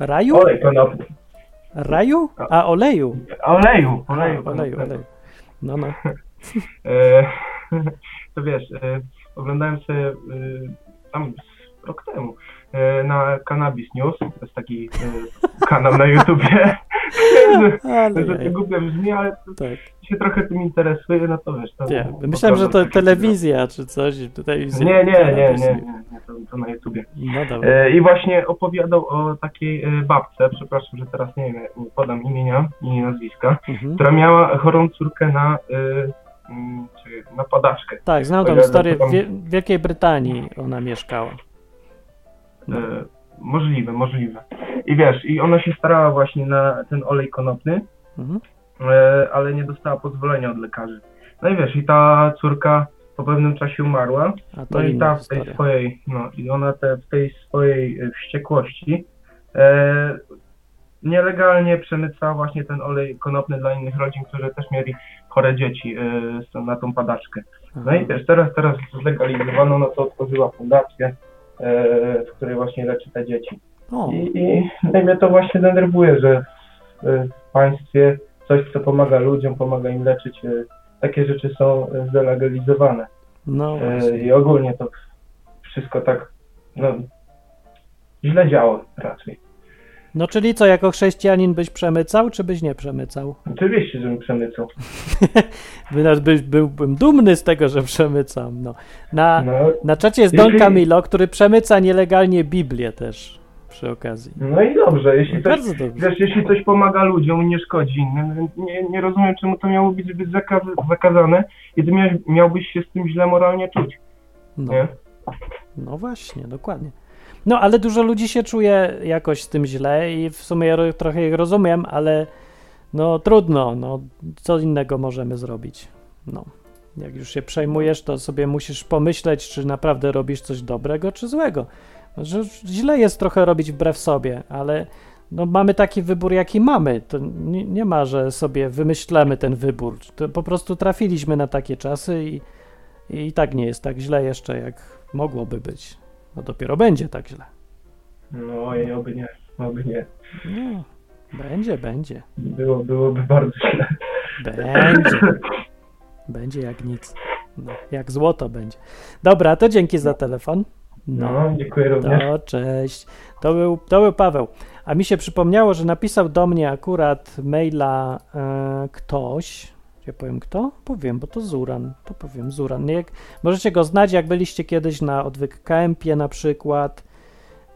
E, Raju? olej konopny. Raju? A oleju. Oleju, oleju, Oleju, konopnego. oleju. No, no. E, to wiesz, e, oglądałem sobie e, tam rok temu na Cannabis News, to jest taki kanał na YouTubie. Ale To jaj. to głupio brzmi, ale tak. się trochę tym interesuje, no to wiesz. To, Nie, myślałem, że to telewizja czy coś. Telewizja. Nie, nie, nie, nie, nie, nie to, to na YouTubie. No dobra. E, I właśnie opowiadał o takiej e, babce, przepraszam, że teraz nie wiem, nie podam imienia i nazwiska, Mhm. która miała chorą córkę na, e, mm, czy na padaczkę. Tak, znam tą historię. W Wielkiej Brytanii ona mieszkała. E, możliwe, możliwe. I wiesz, i ona się starała właśnie na ten olej konopny, Mhm. e, ale nie dostała pozwolenia od lekarzy. No i wiesz, i ta córka po pewnym czasie umarła, No i ta w tej historia. swojej, no i ona te, w tej swojej e, wściekłości e, nielegalnie przemycała właśnie ten olej konopny dla innych rodzin, którzy też mieli chore dzieci e, na tą padaczkę. No i wiesz, teraz, teraz zlegalizowano, no to otworzyła fundację, e, w której właśnie leczy te dzieci. O, I, i mnie to właśnie denerwuje, że w, w państwie coś, co pomaga ludziom, pomaga im leczyć, e, takie rzeczy są zdelegalizowane. no właśnie. I ogólnie to wszystko tak, no, źle działa raczej. No czyli co, jako chrześcijanin byś przemycał, czy byś nie przemycał? Oczywiście, żebym przemycał. By, byłbym dumny z tego, że przemycam. No. Na, No, na czacie jest Don Camilo, który przemyca nielegalnie Biblię też przy okazji. no i dobrze, jeśli coś, Bardzo dobrze. wiesz, jeśli coś pomaga ludziom i nie szkodzi innym, nie, nie rozumiem, czemu to miało być zbyt zakaz, zakazane i ty miałeś, miałbyś się z tym źle moralnie czuć, No. nie? No właśnie, dokładnie. No, ale dużo ludzi się czuje jakoś z tym źle i w sumie ja ro- trochę ich rozumiem, ale no trudno, no co innego możemy zrobić. No, jak już się przejmujesz, to sobie musisz pomyśleć, czy naprawdę robisz coś dobrego, czy złego. Że źle jest trochę robić wbrew sobie, ale no, mamy taki wybór, jaki mamy. To nie, nie ma, że sobie wymyślamy ten wybór. To po prostu trafiliśmy na takie czasy i, i tak nie jest tak źle jeszcze, jak mogłoby być. No dopiero będzie tak źle. No i oby nie, oby nie. No, będzie, będzie. Było, byłoby bardzo źle. Będzie. Będzie jak nic. No, jak złoto będzie. Dobra, to dzięki za telefon. No, dziękuję również. To cześć. To był, to był Paweł. A mi się przypomniało, że napisał do mnie akurat maila e, ktoś. Ja powiem kto? Powiem, bo to Zuran. To powiem Zuran. Jak, możecie go znać, jak byliście kiedyś na Odwyk Kempie na przykład.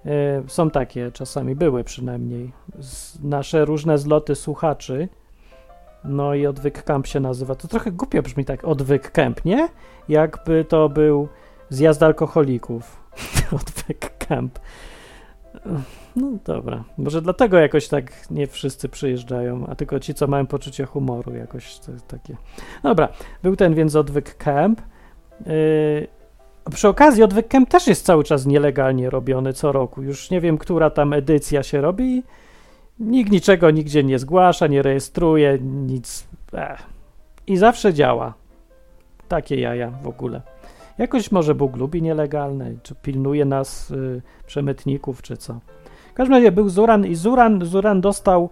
E, są takie, czasami były przynajmniej. Z, nasze różne zloty słuchaczy. No i Odwyk Camp się nazywa. To trochę głupio brzmi tak Odwyk Camp, nie? Jakby to był zjazd alkoholików. Odwyk Camp. No dobra. Może dlatego jakoś tak nie wszyscy przyjeżdżają, a tylko ci, co mają poczucie humoru, jakoś takie. Dobra, był ten więc odwyk camp. Yy, przy okazji odwyk camp też jest cały czas nielegalnie robiony co roku. Już nie wiem, która tam edycja się robi. Nikt niczego nigdzie nie zgłasza, nie rejestruje, nic. Ech. I zawsze działa. Takie jaja w ogóle. Jakoś może Bóg lubi nielegalne, czy pilnuje nas y, przemytników, czy co. W każdym razie był Zuran i Zuran, Zuran dostał,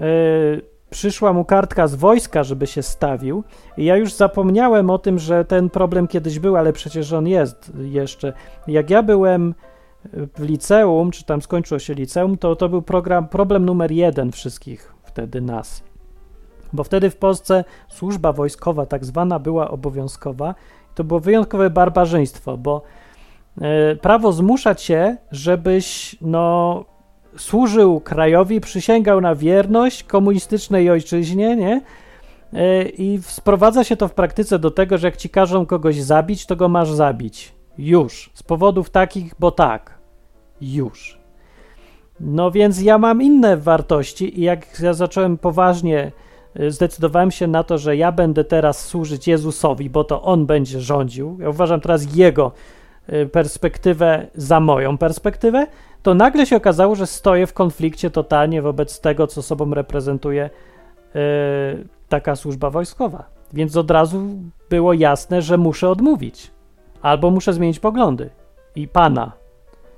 y, przyszła mu kartka z wojska, żeby się stawił i ja już zapomniałem o tym, że ten problem kiedyś był, ale przecież on jest jeszcze. Jak ja byłem w liceum, czy tam skończyło się liceum, to to był program, problem numer jeden wszystkich wtedy nas. Bo wtedy w Polsce służba wojskowa tak zwana była obowiązkowa. To było wyjątkowe barbarzyństwo, bo e, prawo zmusza cię, żebyś no, służył krajowi, przysięgał na wierność komunistycznej ojczyźnie, nie? E, I sprowadza się to w praktyce do tego, że jak ci każą kogoś zabić, to go masz zabić. Już. Z powodów takich, bo tak. Już. No więc ja mam inne wartości i jak ja zacząłem poważnie, zdecydowałem się na to, że ja będę teraz służyć Jezusowi, bo to On będzie rządził. Ja uważam teraz Jego y, perspektywę za moją perspektywę, to nagle się okazało, że stoję w konflikcie totalnie wobec tego, co sobą reprezentuje y, taka służba wojskowa. Więc od razu było jasne, że muszę odmówić. Albo muszę zmienić poglądy i pana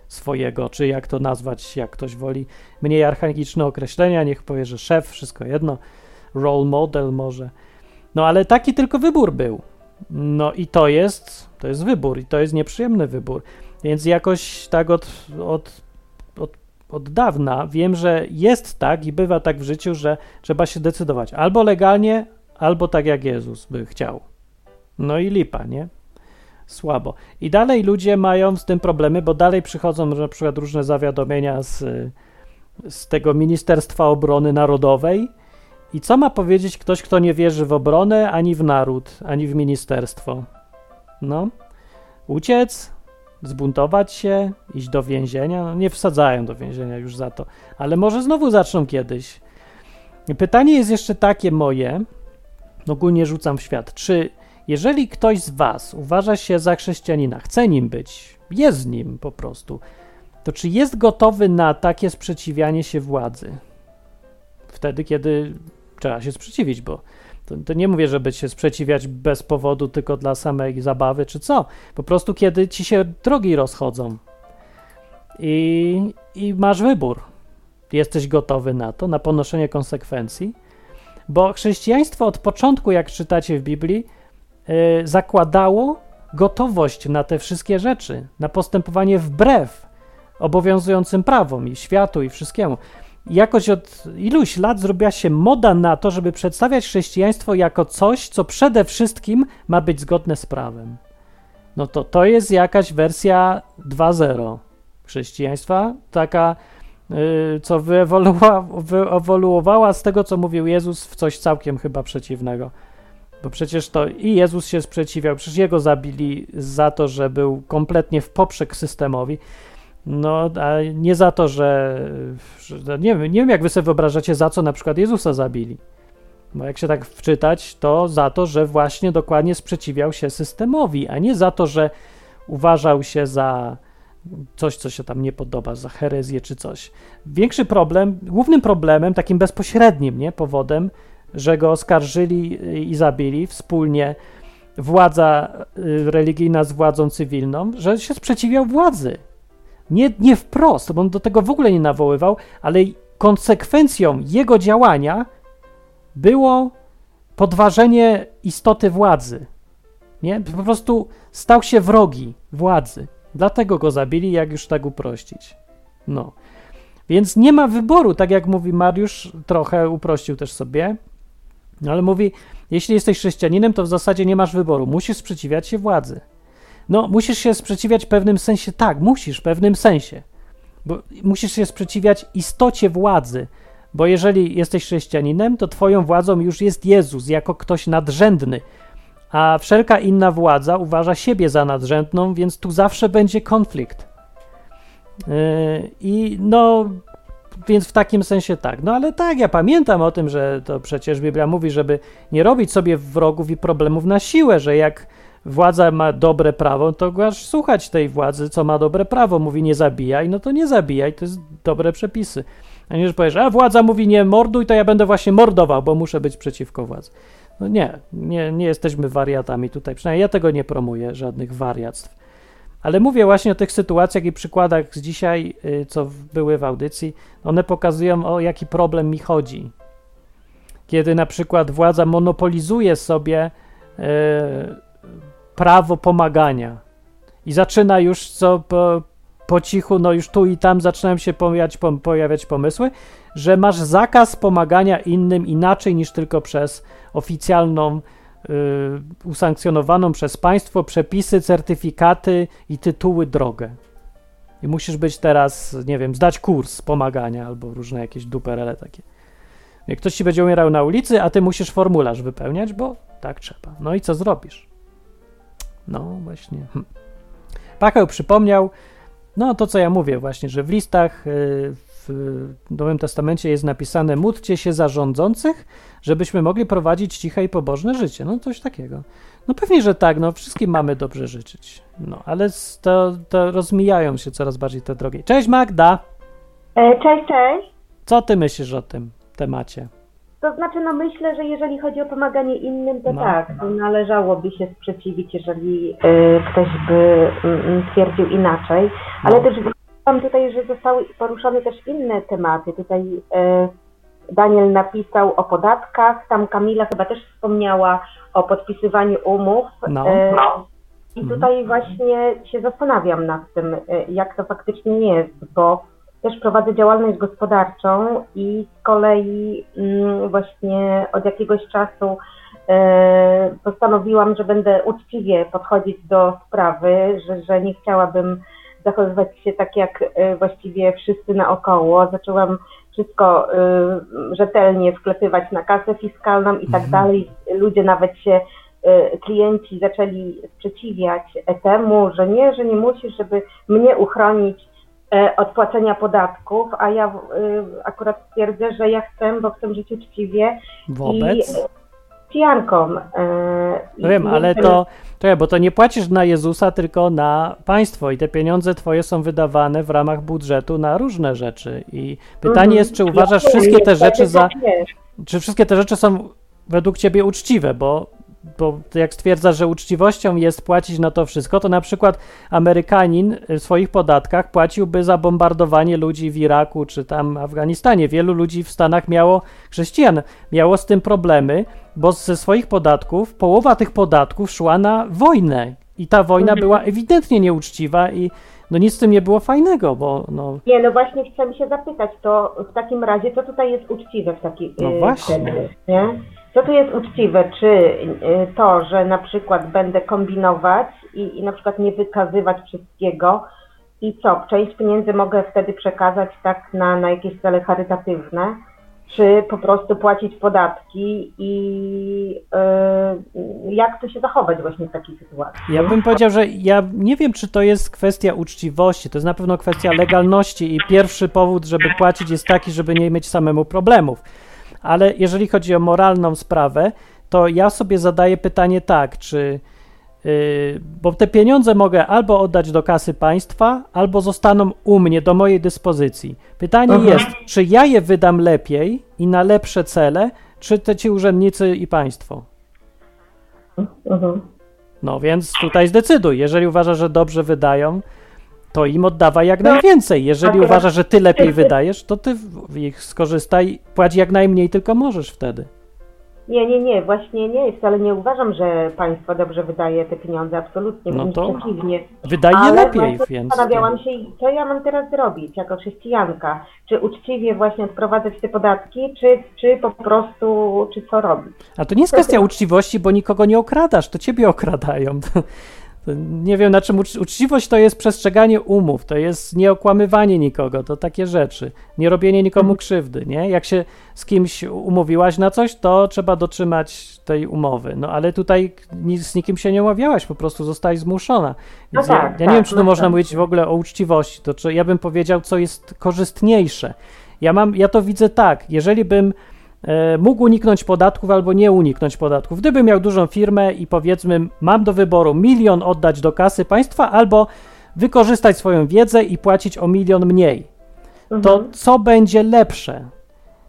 swojego, czy jak to nazwać, jak ktoś woli. Mniej archaiczne określenia, niech powie, że szef, wszystko jedno, role model może. No ale taki tylko wybór był. No i to jest, to jest wybór i to jest nieprzyjemny wybór. Więc jakoś tak od, od, od, od dawna wiem, że jest tak i bywa tak w życiu, że trzeba się decydować albo legalnie, albo tak jak Jezus by chciał. No i lipa, nie? Słabo. I dalej ludzie mają z tym problemy, bo dalej przychodzą na przykład różne zawiadomienia z, z tego Ministerstwa Obrony Narodowej. I co ma powiedzieć ktoś, kto nie wierzy w obronę, ani w naród, ani w ministerstwo? No, uciec, zbuntować się, iść do więzienia. No, nie wsadzają do więzienia już za to, ale może znowu zaczną kiedyś. Pytanie jest jeszcze takie moje, ogólnie rzucam w świat. Czy jeżeli ktoś z Was uważa się za chrześcijanina, chce nim być, jest nim po prostu, to czy jest gotowy na takie sprzeciwianie się władzy? Wtedy, kiedy trzeba się sprzeciwić, bo to, to, nie mówię, żeby się sprzeciwiać bez powodu, tylko dla samej zabawy, czy co. Po prostu, kiedy ci się drogi rozchodzą i, i masz wybór. Jesteś gotowy na to, na ponoszenie konsekwencji, bo chrześcijaństwo od początku, jak czytacie w Biblii, Y, zakładało gotowość na te wszystkie rzeczy, na postępowanie wbrew obowiązującym prawom i światu i wszystkiemu. Jakoś od iluś lat zrobiła się moda na to, żeby przedstawiać chrześcijaństwo jako coś, co przede wszystkim ma być zgodne z prawem. No to to jest jakaś wersja 2.0 chrześcijaństwa, taka, yy, co wyewoluowała, wyewoluowała z tego, co mówił Jezus, w coś całkiem chyba przeciwnego. Bo przecież to i Jezus się sprzeciwiał, przecież jego zabili za to, że był kompletnie w poprzek systemowi. No, a nie za to, że, że nie, wiem, nie wiem, jak wy sobie wyobrażacie, za co na przykład Jezusa zabili. Bo jak się tak wczytać, to za to, że właśnie dokładnie sprzeciwiał się systemowi, a nie za to, że uważał się za coś, co się tam nie podoba, za herezję czy coś. Większy problem, głównym problemem, takim bezpośrednim nie, powodem, że go oskarżyli i zabili wspólnie władza y, religijna z władzą cywilną, że się sprzeciwiał władzy. Nie, nie wprost, bo on do tego w ogóle nie nawoływał, ale konsekwencją jego działania było podważenie istoty władzy. Nie? Po prostu stał się wrogi władzy. Dlatego go zabili, jak już tak uprościć. No. Więc nie ma wyboru, tak jak mówi Mariusz, trochę uprościł też sobie, ale mówi, jeśli jesteś chrześcijaninem, to w zasadzie nie masz wyboru, musisz sprzeciwiać się władzy. No, musisz się sprzeciwiać w pewnym sensie, tak, musisz w pewnym sensie, bo musisz się sprzeciwiać istocie władzy, bo jeżeli jesteś chrześcijaninem, to twoją władzą już jest Jezus jako ktoś nadrzędny, a wszelka inna władza uważa siebie za nadrzędną, więc tu zawsze będzie konflikt. Yy, I no, więc w takim sensie tak. No ale tak, ja pamiętam o tym, że to przecież Biblia mówi, żeby nie robić sobie wrogów i problemów na siłę, że jak władza ma dobre prawo, to aż słuchać tej władzy, co ma dobre prawo. Mówi nie zabijaj, no to nie zabijaj, to jest dobre przepisy. A nie, że powiesz, a władza mówi nie morduj, to ja będę właśnie mordował, bo muszę być przeciwko władzy. No nie, nie, nie jesteśmy wariatami tutaj, przynajmniej ja tego nie promuję, żadnych wariactw. Ale mówię właśnie o tych sytuacjach i przykładach z dzisiaj, y, co były w audycji. One pokazują, o jaki problem mi chodzi. Kiedy na przykład władza monopolizuje sobie e, prawo pomagania i zaczyna już co po, po cichu, no już tu i tam zaczynają się pojawiać, pojawiać pomysły, że masz zakaz pomagania innym inaczej niż tylko przez oficjalną, y, usankcjonowaną przez państwo przepisy, certyfikaty i tytuły drogę. I musisz być teraz, nie wiem, zdać kurs pomagania albo różne jakieś duperele takie. Jak ktoś ci będzie umierał na ulicy, a ty musisz formularz wypełniać, bo tak trzeba. No i co zrobisz? No właśnie. Hm. Pacheł przypomniał, no to co ja mówię właśnie, że w listach y, w Nowym Testamencie jest napisane módlcie się za rządzących, żebyśmy mogli prowadzić ciche i pobożne życie. No coś takiego. No pewnie, że tak, no wszystkim mamy dobrze życzyć. No ale to, to rozmijają się coraz bardziej te drogi. Cześć Magda! E, cześć, cześć. Co ty myślisz o tym temacie? To znaczy, no myślę, że jeżeli chodzi o pomaganie innym, to No. tak, to należałoby się sprzeciwić, jeżeli e, ktoś by mm, twierdził inaczej. Ale No. też widziałam tutaj, że zostały poruszone też inne tematy. Tutaj e, Daniel napisał o podatkach, tam Kamila chyba też wspomniała o podpisywaniu umów. No. E, I Mhm. tutaj właśnie się zastanawiam nad tym, e, jak to faktycznie jest, bo też prowadzę działalność gospodarczą i z kolei mm, właśnie od jakiegoś czasu e, postanowiłam, że będę uczciwie podchodzić do sprawy, że, że nie chciałabym zachowywać się tak jak e, właściwie wszyscy naokoło. Zaczęłam wszystko e, rzetelnie wklepywać na kasę fiskalną i tak Mhm. dalej. Ludzie nawet się klienci zaczęli sprzeciwiać temu, że nie, że nie musisz, żeby mnie uchronić od płacenia podatków, a ja e, akurat stwierdzę, że ja chcę, bo chcę żyć uczciwie Wobec? i pijanką. E, No wiem, ale jestem- to, czekaj, bo to nie płacisz na Jezusa, tylko na państwo i te pieniądze twoje są wydawane w ramach budżetu na różne rzeczy i pytanie Mhm. jest, czy uważasz Ja wszystkie te rzeczy za, tak czy wszystkie te rzeczy są według ciebie uczciwe, bo, bo jak stwierdzasz, że uczciwością jest płacić na to wszystko, to na przykład Amerykanin w swoich podatkach płaciłby za bombardowanie ludzi w Iraku czy tam Afganistanie. Wielu ludzi w Stanach miało, chrześcijan, miało z tym problemy, bo ze swoich podatków, połowa tych podatków szła na wojnę i ta wojna Mhm. była ewidentnie nieuczciwa i no nic z tym nie było fajnego, bo no, Nie, no właśnie chcę się zapytać, to w takim razie, co tutaj jest uczciwe w takim No właśnie. nie? Co tu jest uczciwe? Czy y, to, że na przykład będę kombinować i, i na przykład nie wykazywać wszystkiego i co, część pieniędzy mogę wtedy przekazać tak na, na jakieś cele charytatywne? czy po prostu płacić podatki i yy, jak tu się zachować właśnie w takiej sytuacji? Ja bym powiedział, że ja nie wiem, czy to jest kwestia uczciwości, to jest na pewno kwestia legalności i pierwszy powód, żeby płacić jest taki, żeby nie mieć samemu problemów. Ale jeżeli chodzi o moralną sprawę, to ja sobie zadaję pytanie tak, czy Yy, bo te pieniądze mogę albo oddać do kasy państwa, albo zostaną u mnie, do mojej dyspozycji. Pytanie Mhm. jest, czy ja je wydam lepiej i na lepsze cele, czy te ci urzędnicy i państwo? Mhm. No więc tutaj zdecyduj. Jeżeli uważasz, że dobrze wydają, to im oddawaj jak najwięcej. Jeżeli uważasz, że ty lepiej wydajesz, to ty ich skorzystaj, płać jak najmniej tylko możesz wtedy. Nie, nie, nie, właśnie nie, wcale nie uważam, że państwo dobrze wydaje te pieniądze, absolutnie, No to przeciwnie. Wydaj je Ale lepiej, właśnie więc. Zastanawiałam się, co ja mam teraz zrobić jako chrześcijanka. Czy uczciwie właśnie odprowadzać te podatki, czy, czy po prostu, czy co robić? A to nie jest kwestia uczciwości, bo nikogo nie okradasz, to ciebie okradają. Nie wiem, na czym ucz uczciwość to jest przestrzeganie umów, to jest nieokłamywanie nikogo, to takie rzeczy, nie robienie nikomu krzywdy, nie? Jak się z kimś umówiłaś na coś, to trzeba dotrzymać tej umowy. No ale tutaj z nikim się nie umawiałaś, po prostu zostałaś zmuszona. No ja, tak, ja nie wiem, tak, czy tu no można tak. mówić w ogóle o uczciwości, to czy ja bym powiedział, co jest korzystniejsze. Ja mam, ja to widzę tak, jeżeli bym mógł uniknąć podatków albo nie uniknąć podatków. Gdybym miał dużą firmę i powiedzmy mam do wyboru milion oddać do kasy państwa albo wykorzystać swoją wiedzę i płacić o milion mniej, to Mhm. co będzie lepsze?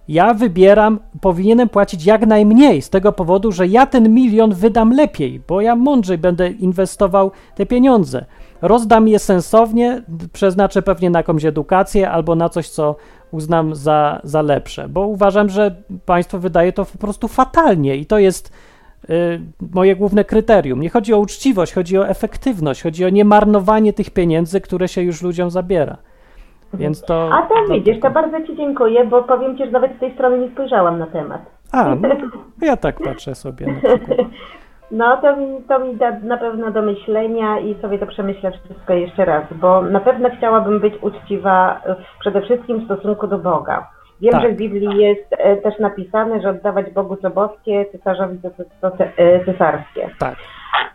Ja wybieram, powinienem płacić jak najmniej z tego powodu, że ja ten milion wydam lepiej, bo ja mądrzej będę inwestował te pieniądze. Rozdam je sensownie, przeznaczę pewnie na jakąś edukację albo na coś, co uznam za, za lepsze, bo uważam, że państwo wydaje to po prostu fatalnie i to jest y, moje główne kryterium. Nie chodzi o uczciwość, chodzi o efektywność, chodzi o niemarnowanie tych pieniędzy, które się już ludziom zabiera. Więc to. A to to- widzisz, to bardzo Ci dziękuję, bo powiem Ci, że nawet z tej strony nie spojrzałam na temat. A, no, ja tak patrzę sobie na przykład. No to mi, to mi da na pewno do myślenia i sobie to przemyślę wszystko jeszcze raz, bo na pewno chciałabym być uczciwa przede wszystkim w stosunku do Boga. Wiem, Tak. że w Biblii jest e, też napisane, że oddawać Bogu co boskie, cesarzowi co, e, cesarskie. Tak.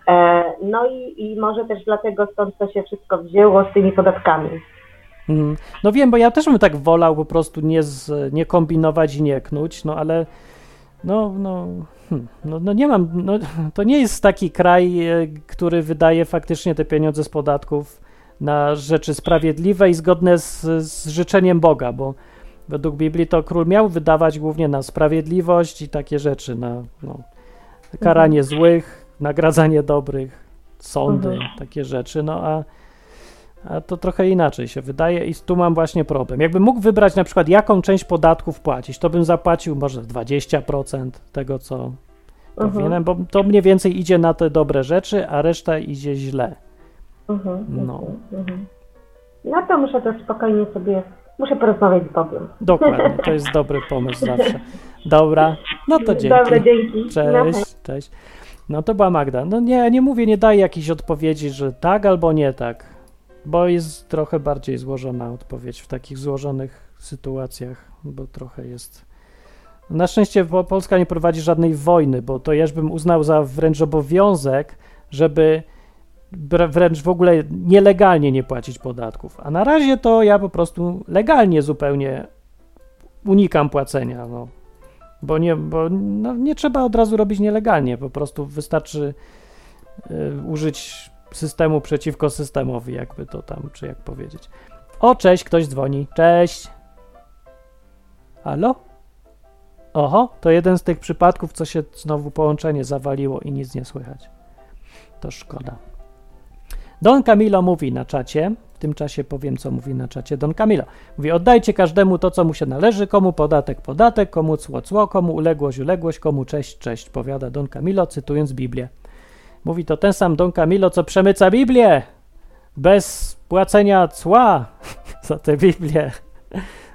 E, No i, i może też dlatego stąd to się wszystko wzięło z tymi podatkami. Mm, No wiem, bo ja też bym tak wolał po prostu nie, z, nie kombinować i nie knuć, no ale no, no, hmm, no, no nie mam, no, to nie jest taki kraj, e, który wydaje faktycznie te pieniądze z podatków na rzeczy sprawiedliwe i zgodne z, z życzeniem Boga, bo według Biblii to król miał wydawać głównie na sprawiedliwość i takie rzeczy, na no, karanie złych, nagradzanie dobrych, sądy, Mhm. takie rzeczy, no a a to trochę inaczej się wydaje i tu mam właśnie problem. Jakbym mógł wybrać na przykład jaką część podatków płacić, to bym zapłacił może 20% tego, co Mhm. powinienem, bo to mniej więcej idzie na te dobre rzeczy, a reszta idzie źle. Mhm, No. mhm. No to muszę to spokojnie sobie, muszę porozmawiać z Bogiem. Dokładnie, to jest dobry pomysł zawsze. Dobra, no to dzięki. Dobra, dzięki. No, hej. Cześć, cześć. No to była Magda. No nie, nie mówię, nie daję jakiejś odpowiedzi, że tak albo nie tak, bo jest trochę bardziej złożona odpowiedź w takich złożonych sytuacjach, bo trochę jest. Na szczęście Po- Polska nie prowadzi żadnej wojny, bo to ja bym uznał za wręcz obowiązek, żeby wręcz w ogóle nielegalnie nie płacić podatków. A na razie to ja po prostu legalnie zupełnie unikam płacenia. No bo nie, bo no, nie trzeba od razu robić nielegalnie, po prostu wystarczy y, użyć systemu przeciwko systemowi, jakby to tam, czy jak powiedzieć. O, cześć, ktoś dzwoni. Cześć. Halo? Oho, to jeden z tych przypadków, co się znowu połączenie zawaliło i nic nie słychać. To szkoda. Don Camilo mówi na czacie, w tym czasie powiem, co mówi na czacie Don Camilo. Mówi, oddajcie każdemu to, co mu się należy, komu podatek, podatek, komu cło, cło, komu uległość, uległość, komu cześć, cześć, powiada Don Camilo, cytując Biblię. Mówi to ten sam Don Camilo, co przemyca Biblię bez płacenia cła za tę Biblię.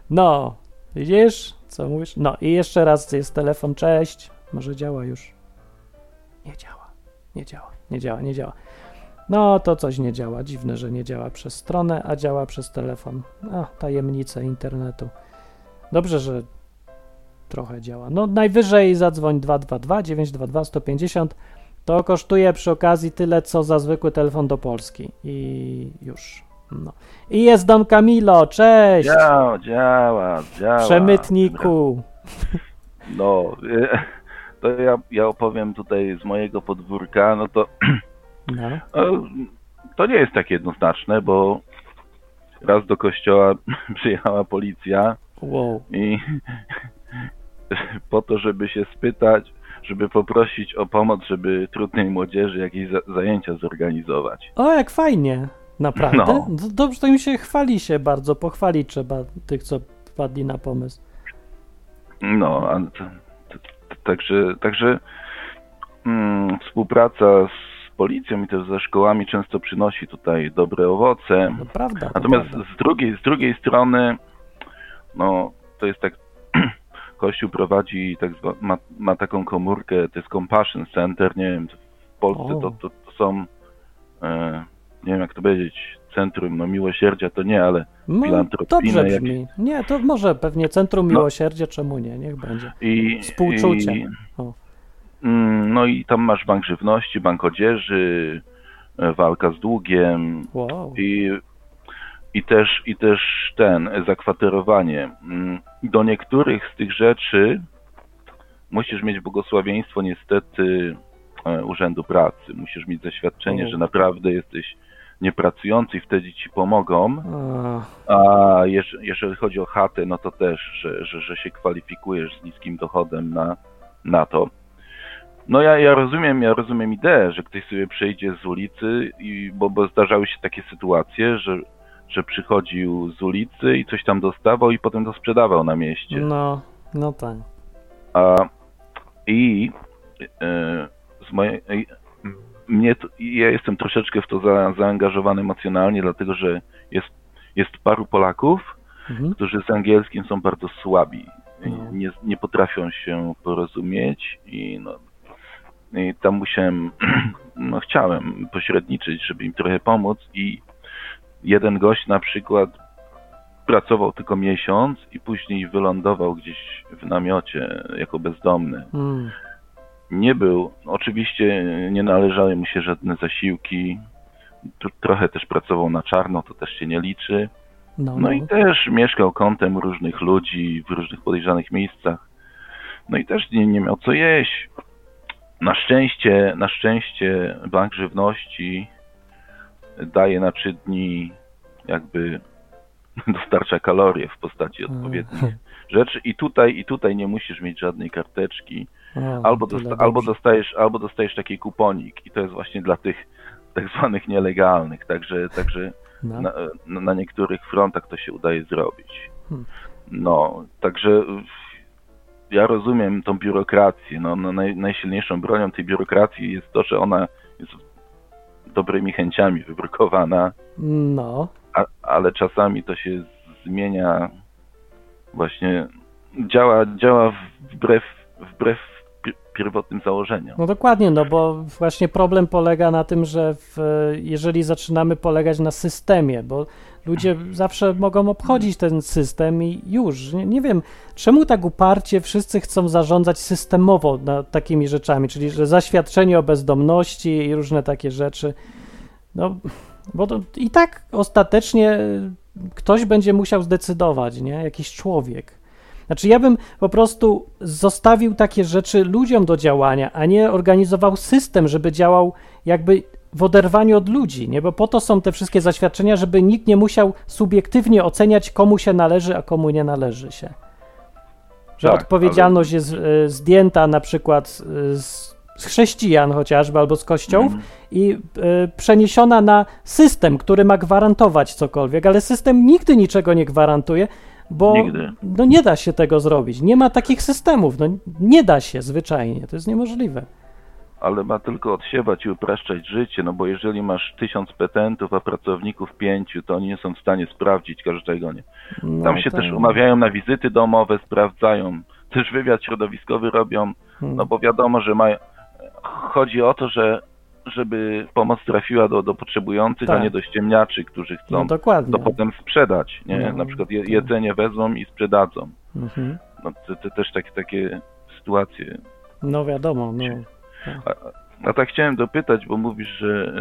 No, widzisz, co mówisz? No i jeszcze raz jest telefon, cześć. Może działa już. Nie działa, nie działa, nie działa, nie działa. No to coś nie działa. Dziwne, że nie działa przez stronę, a działa przez telefon. A, tajemnice internetu. Dobrze, że trochę działa. No najwyżej zadzwoń 222 922 150. To kosztuje przy okazji tyle, co za zwykły telefon do Polski. I już. No. I jest Don Camilo, cześć! Działa, działa, działa. Przemytniku. No, e, to ja, ja opowiem tutaj z mojego podwórka, no to No. to nie jest tak jednoznaczne, bo raz do kościoła przyjechała policja Wow. i po to, żeby się spytać, żeby poprosić o pomoc, żeby trudnej młodzieży jakieś za- zajęcia zorganizować. O, jak fajnie. Naprawdę? No. Dobrze, to im się chwali się bardzo, pochwalić trzeba tych, co wpadli na pomysł. No, a to, to, to, także, także mm, współpraca z policją i też ze szkołami często przynosi tutaj dobre owoce. No prawda. to Natomiast prawda. z drugiej, z drugiej strony, no to jest tak, Kościół prowadzi, tak zwa, ma, ma taką komórkę, to jest Compassion Center, nie wiem, w Polsce to, to, to są, e, nie wiem jak to powiedzieć, centrum, no miłosierdzia to nie, ale No, filantropijne dobrze brzmi. Nie, to może pewnie Centrum No. Miłosierdzia, czemu nie? Niech będzie. i... Współczucie. I. Mm, No i tam masz bank żywności, bank odzieży, e, walka z długiem Wow. i, i, też, i też ten, zakwaterowanie. Mm, Do niektórych z tych rzeczy musisz mieć błogosławieństwo niestety e, Urzędu Pracy. Musisz mieć zaświadczenie, O. że naprawdę jesteś niepracujący i wtedy ci pomogą. A, A jeż- jeżeli chodzi o chatę, no to też, że, że, że się kwalifikujesz z niskim dochodem na, na to. No ja, ja rozumiem, ja rozumiem ideę, że ktoś sobie przejdzie z ulicy, i, bo, bo zdarzały się takie sytuacje, że, że przychodził z ulicy i coś tam dostawał i potem to sprzedawał na mieście. no, no tak. A, I e, z mojej, mnie to, ja jestem troszeczkę w to za, zaangażowany emocjonalnie, dlatego że jest, jest paru Polaków, Mhm. którzy z angielskim są bardzo słabi. No. Nie, nie potrafią się porozumieć i, no, i tam musiałem, no chciałem pośredniczyć, żeby im trochę pomóc i jeden gość na przykład pracował tylko miesiąc i później wylądował gdzieś w namiocie jako bezdomny. Mm. Nie był, oczywiście nie należały mu się żadne zasiłki, trochę też pracował na czarno, to też się nie liczy. No, No i też mieszkał kątem różnych ludzi w różnych podejrzanych miejscach. No i też nie, nie miał co jeść. Na szczęście, na szczęście Bank Żywności daje na trzy dni jakby dostarcza kalorie w postaci odpowiednich rzeczy i tutaj i tutaj nie musisz mieć żadnej karteczki. Albo, dosta- albo, dostajesz, albo dostajesz taki kuponik i to jest właśnie dla tych tak zwanych nielegalnych. Także, także No. na, na, niektórych frontach to się udaje zrobić. Hmm. No, także ja rozumiem tą biurokrację. No, no naj, najsilniejszą bronią tej biurokracji jest to, że ona jest dobrymi chęciami wybrukowana, No, a, ale czasami to się zmienia właśnie działa, działa wbrew, wbrew pi- pierwotnym założeniom. no dokładnie, no bo właśnie problem polega na tym, że w, jeżeli zaczynamy polegać na systemie, bo ludzie zawsze mogą obchodzić ten system i już. Nie, nie wiem, czemu tak uparcie wszyscy chcą zarządzać systemowo takimi rzeczami, czyli że zaświadczenie o bezdomności i różne takie rzeczy. No, bo to i tak ostatecznie ktoś będzie musiał zdecydować, nie? Jakiś człowiek. Znaczy, ja bym po prostu zostawił takie rzeczy ludziom do działania, a nie organizował system, żeby działał jakby w oderwaniu od ludzi, nie? Bo po to są te wszystkie zaświadczenia, żeby nikt nie musiał subiektywnie oceniać, komu się należy, a komu nie należy się. Że Tak, odpowiedzialność jest e, zdjęta na przykład e, z, z chrześcijan chociażby albo z kościołów Mhm. i e, przeniesiona na system, który ma gwarantować cokolwiek, ale system nigdy niczego nie gwarantuje, bo Nigdy. no nie da się tego zrobić. Nie ma takich systemów, no nie da się zwyczajnie, to jest niemożliwe. Ale ma tylko odsiewać i upraszczać życie, no bo jeżeli masz tysiąc petentów, a pracowników pięciu, to oni nie są w stanie sprawdzić każdego, nie? No, Tam się tak. też umawiają na wizyty domowe, sprawdzają, też wywiad środowiskowy robią, Hmm. no bo wiadomo, że mają, chodzi o to, że żeby pomoc trafiła do, do potrzebujących, Tak. a nie do ściemniaczy, którzy chcą No dokładnie. to potem sprzedać, nie? No, Na przykład je, jedzenie wezmą i sprzedadzą. Mhm. no, to, to też tak, takie sytuacje. No wiadomo, no. A, a tak chciałem dopytać, bo mówisz, że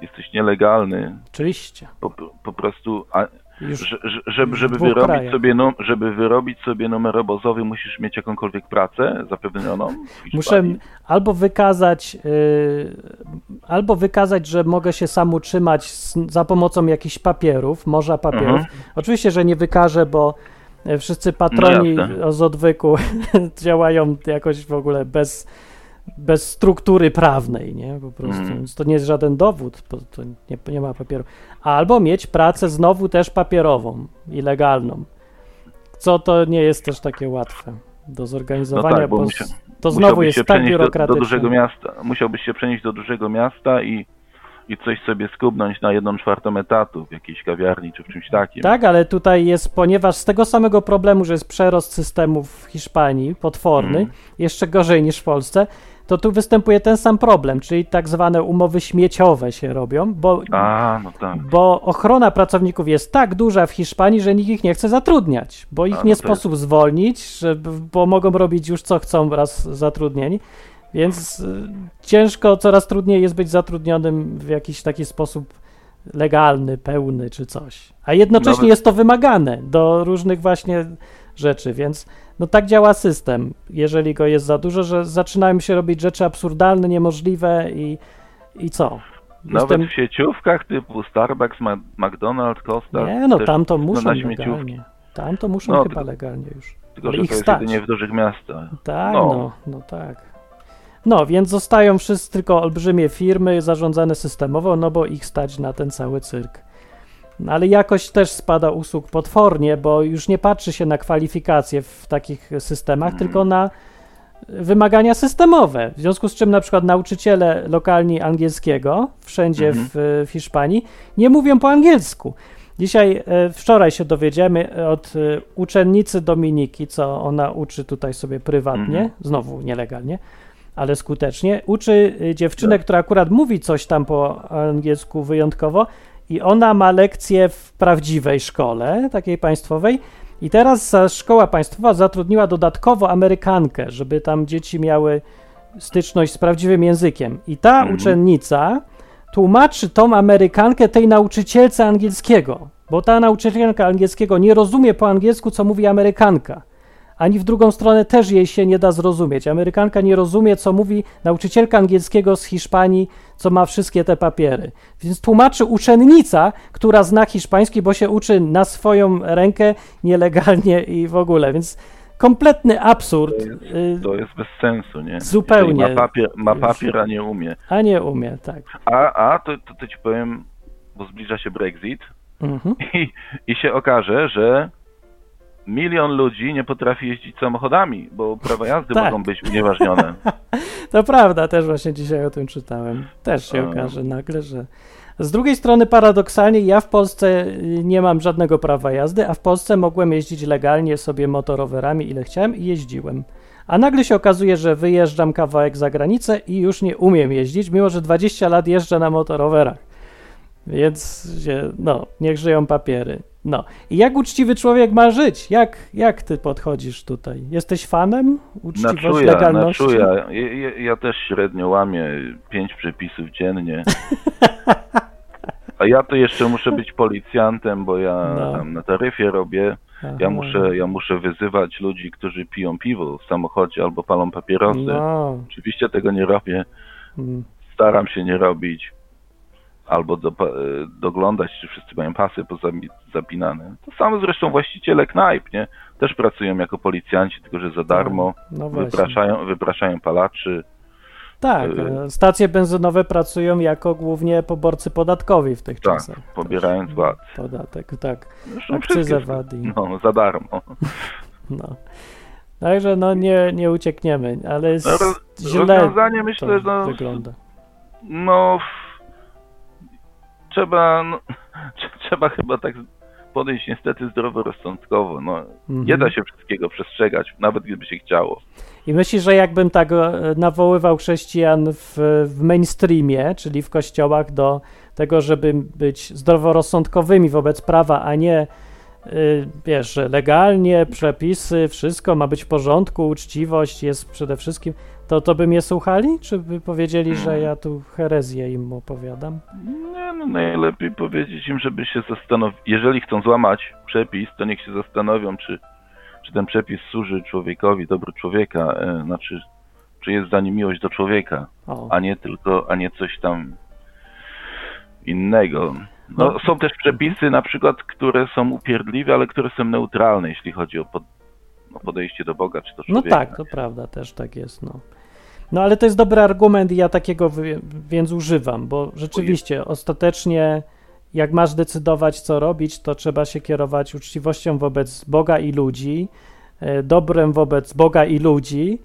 e, jesteś nielegalny, Oczywiście. po, po prostu, a, że, żeby, żeby, wyrobić krajach. sobie, no, żeby wyrobić sobie numer obozowy, musisz mieć jakąkolwiek pracę zapewnioną? muszę albo wykazać, yy, albo wykazać, że mogę się sam utrzymać z, za pomocą jakichś papierów, morza papierów. Mhm. Oczywiście, że nie wykażę, bo e, wszyscy patroni No z odwyku działają jakoś w ogóle bez, bez struktury prawnej, nie? Po prostu. Mhm. Więc to nie jest żaden dowód, bo to nie, nie ma papieru. Albo mieć pracę znowu też papierową i legalną, co to nie jest też takie łatwe do zorganizowania, No tak, bo bo musia- s- to znowu jest się tak przenieść do, do biurokratyczne. dużego miasta. Musiałbyś się przenieść do dużego miasta i, i coś sobie skubnąć na jedną czwartą etatu w jakiejś kawiarni czy w czymś takim. Tak, ale tutaj jest, ponieważ z tego samego problemu, że jest przerost systemów w Hiszpanii, potworny, Mm. jeszcze gorzej niż w Polsce, to tu występuje ten sam problem, czyli tak zwane umowy śmieciowe się robią, bo, A, no tak. bo ochrona pracowników jest tak duża w Hiszpanii, że nikt ich nie chce zatrudniać, bo ich A, no nie sposób zwolnić, że, bo mogą robić już co chcą raz zatrudnieni, więc y, ciężko, coraz trudniej jest być zatrudnionym w jakiś taki sposób legalny, pełny czy coś. A jednocześnie Nawet- jest to wymagane do różnych właśnie rzeczy, więc no tak działa system, jeżeli go jest za dużo, że zaczynają się robić rzeczy absurdalne, niemożliwe i, i co? Nawet Jestem- w sieciówkach typu Starbucks, McDonald's, Costa. Nie, no tam to muszą na legalnie. Tam to muszą No, chyba legalnie już. Tylko, Ale że ich to jest stać. jedynie w dużych miastach. Tak, No. no. no, tak. No, więc zostają wszyscy tylko olbrzymie firmy zarządzane systemowo, no bo ich stać na ten cały cyrk. No, ale jakość też spada usług potwornie, bo już nie patrzy się na kwalifikacje w takich systemach, Mhm. tylko na wymagania systemowe. W związku z czym na przykład nauczyciele lokalni angielskiego wszędzie Mhm. w, w Hiszpanii nie mówią po angielsku. Dzisiaj, e, wczoraj się dowiedziemy od e, uczennicy Dominiki, co ona uczy tutaj sobie prywatnie, Mhm. znowu nielegalnie, ale skutecznie. Uczy e, dziewczynę, Tak. która akurat mówi coś tam po angielsku wyjątkowo i ona ma lekcję w prawdziwej szkole, takiej państwowej. I teraz szkoła państwowa zatrudniła dodatkowo Amerykankę, żeby tam dzieci miały styczność z prawdziwym językiem. I ta Mhm. uczennica tłumaczy tą Amerykankę tej nauczycielce angielskiego, bo ta nauczycielka angielskiego nie rozumie po angielsku, co mówi Amerykanka. Ani w drugą stronę też jej się nie da zrozumieć. Amerykanka nie rozumie, co mówi nauczycielka angielskiego z Hiszpanii, co ma wszystkie te papiery. Więc tłumaczy uczennica, która zna hiszpański, bo się uczy na swoją rękę nielegalnie i w ogóle. Więc kompletny absurd. y, To jest bez sensu, nie? Zupełnie. Ma papier, ma papier, a nie umie. A nie umie, tak. A, a to, to, to ci powiem, bo zbliża się Brexit Mhm. i, i się okaże, że milion ludzi nie potrafi jeździć samochodami, bo prawa jazdy Tak. mogą być unieważnione. To prawda, też właśnie dzisiaj o tym czytałem. Też się okaże nagle, że. Z drugiej strony, paradoksalnie, ja w Polsce y, nie mam żadnego prawa jazdy, a w Polsce mogłem jeździć legalnie sobie motorowerami ile chciałem i jeździłem. A nagle się okazuje, że wyjeżdżam kawałek za granicę i już nie umiem jeździć, mimo że 20 lat jeżdżę na motorowerach. Więc no, niech żyją papiery. No. I jak uczciwy człowiek ma żyć? Jak, jak ty podchodzisz tutaj? Jesteś fanem uczciwości, legalności? czuja. Ja, ja, też średnio łamię pięć przepisów dziennie. A ja to jeszcze muszę być policjantem, bo ja No. tam na taryfie robię. Aha. Ja muszę, ja muszę wyzywać ludzi, którzy piją piwo w samochodzie albo palą papierosy. No. Oczywiście tego nie robię. Mm. Staram się nie robić. Albo do, e, doglądać, czy wszyscy mają pasy zapinane. To samo zresztą właściciele knajp, nie? Też pracują jako policjanci, tylko że za darmo. No właśnie. Wypraszają, wypraszają palaczy. Tak, y- e, stacje benzynowe pracują jako głównie poborcy podatkowi w tych Tak, czasach. pobierając VAT. Podatek, tak. Zresztą Akcyzę VAT i... No, za darmo. No. Także no nie, nie uciekniemy, ale jest No, źle rozwiązanie myślę, to no, wygląda. No, trzeba, no, trzeba chyba tak podejść niestety zdroworozsądkowo. No, Mhm. Nie da się wszystkiego przestrzegać, nawet gdyby się chciało. I myślisz, że jakbym tak e, nawoływał chrześcijan w, w mainstreamie, czyli w kościołach do tego, żeby być zdroworozsądkowymi wobec prawa, a nie y, wiesz, że legalnie, przepisy, wszystko ma być w porządku, uczciwość jest przede wszystkim, to, to by mnie słuchali? Czy by powiedzieli, że ja tu herezję im opowiadam? Nie, no najlepiej powiedzieć im, żeby się zastanowić. Jeżeli chcą złamać przepis, to niech się zastanowią, czy, czy ten przepis służy człowiekowi, dobru człowieka, e, znaczy, czy jest za nim miłość do człowieka, O, a nie tylko, a nie coś tam innego. No, No. są też przepisy na przykład, które są upierdliwe, ale które są neutralne, jeśli chodzi o pod, o podejście do Boga czy do no człowieka. tak, to prawda, też tak jest, no. No ale to jest dobry argument i ja takiego wy- więc używam, bo rzeczywiście ostatecznie jak masz decydować co robić, to trzeba się kierować uczciwością wobec Boga i ludzi, e, dobrem wobec Boga i ludzi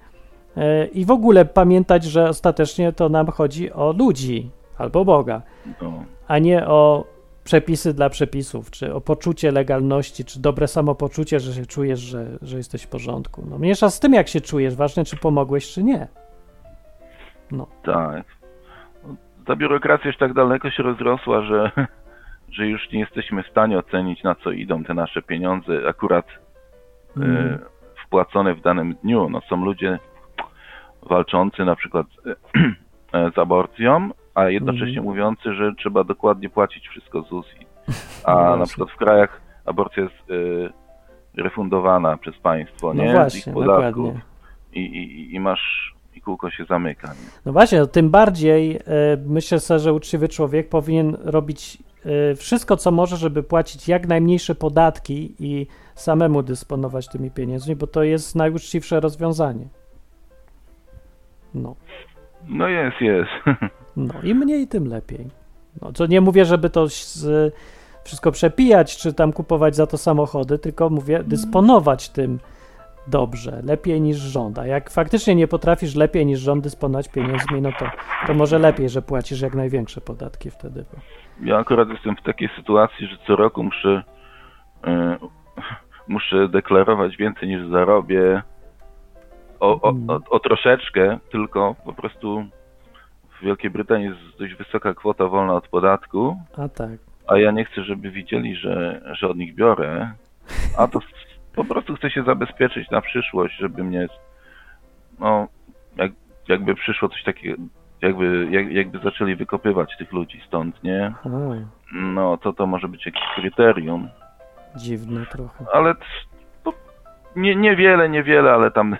e, i w ogóle pamiętać, że ostatecznie to nam chodzi o ludzi albo Boga, No. a nie o przepisy dla przepisów, czy o poczucie legalności, czy dobre samopoczucie, że się czujesz, że, że jesteś w porządku. No mniejsza z tym, jak się czujesz, ważne, czy pomogłeś, czy nie. No, Tak. Ta biurokracja już tak daleko się rozrosła, że, że już nie jesteśmy w stanie ocenić, na co idą te nasze pieniądze akurat Mm. e, wpłacone w danym dniu. No, są ludzie walczący na przykład e, z aborcją, a jednocześnie Mhm. mówiący, że trzeba dokładnie płacić wszystko z ZUS. A No na przykład w krajach aborcja jest e, refundowana przez państwo, no nie? z właśnie, ich podatków. I, i, I masz, i kółko się zamyka. Nie? No właśnie, no tym bardziej e, myślę sobie, że uczciwy człowiek powinien robić e, wszystko, co może, żeby płacić jak najmniejsze podatki i samemu dysponować tymi pieniędzmi, bo to jest najuczciwsze rozwiązanie. No. No jest, jest. No i mniej, tym lepiej. No, co nie mówię, żeby to z, wszystko przepijać, czy tam kupować za to samochody, tylko mówię dysponować tym dobrze, lepiej niż rząd. A jak faktycznie nie potrafisz lepiej niż rząd dysponować pieniędzmi, no to, to może lepiej, że płacisz jak największe podatki wtedy. Bo... Ja akurat jestem w takiej sytuacji, że co roku muszę, e, muszę deklarować więcej niż zarobię. O, o, o, o troszeczkę, tylko po prostu w Wielkiej Brytanii jest dość wysoka kwota wolna od podatku, A tak. a ja nie chcę, żeby widzieli, że, że od nich biorę, a to po prostu chcę się zabezpieczyć na przyszłość, żeby mnie, no, jak, jakby przyszło coś takiego, jakby, jak, jakby zaczęli wykopywać tych ludzi stąd, nie? No, to to może być jakieś kryterium, dziwne trochę. ale to nie, niewiele, niewiele, ale tam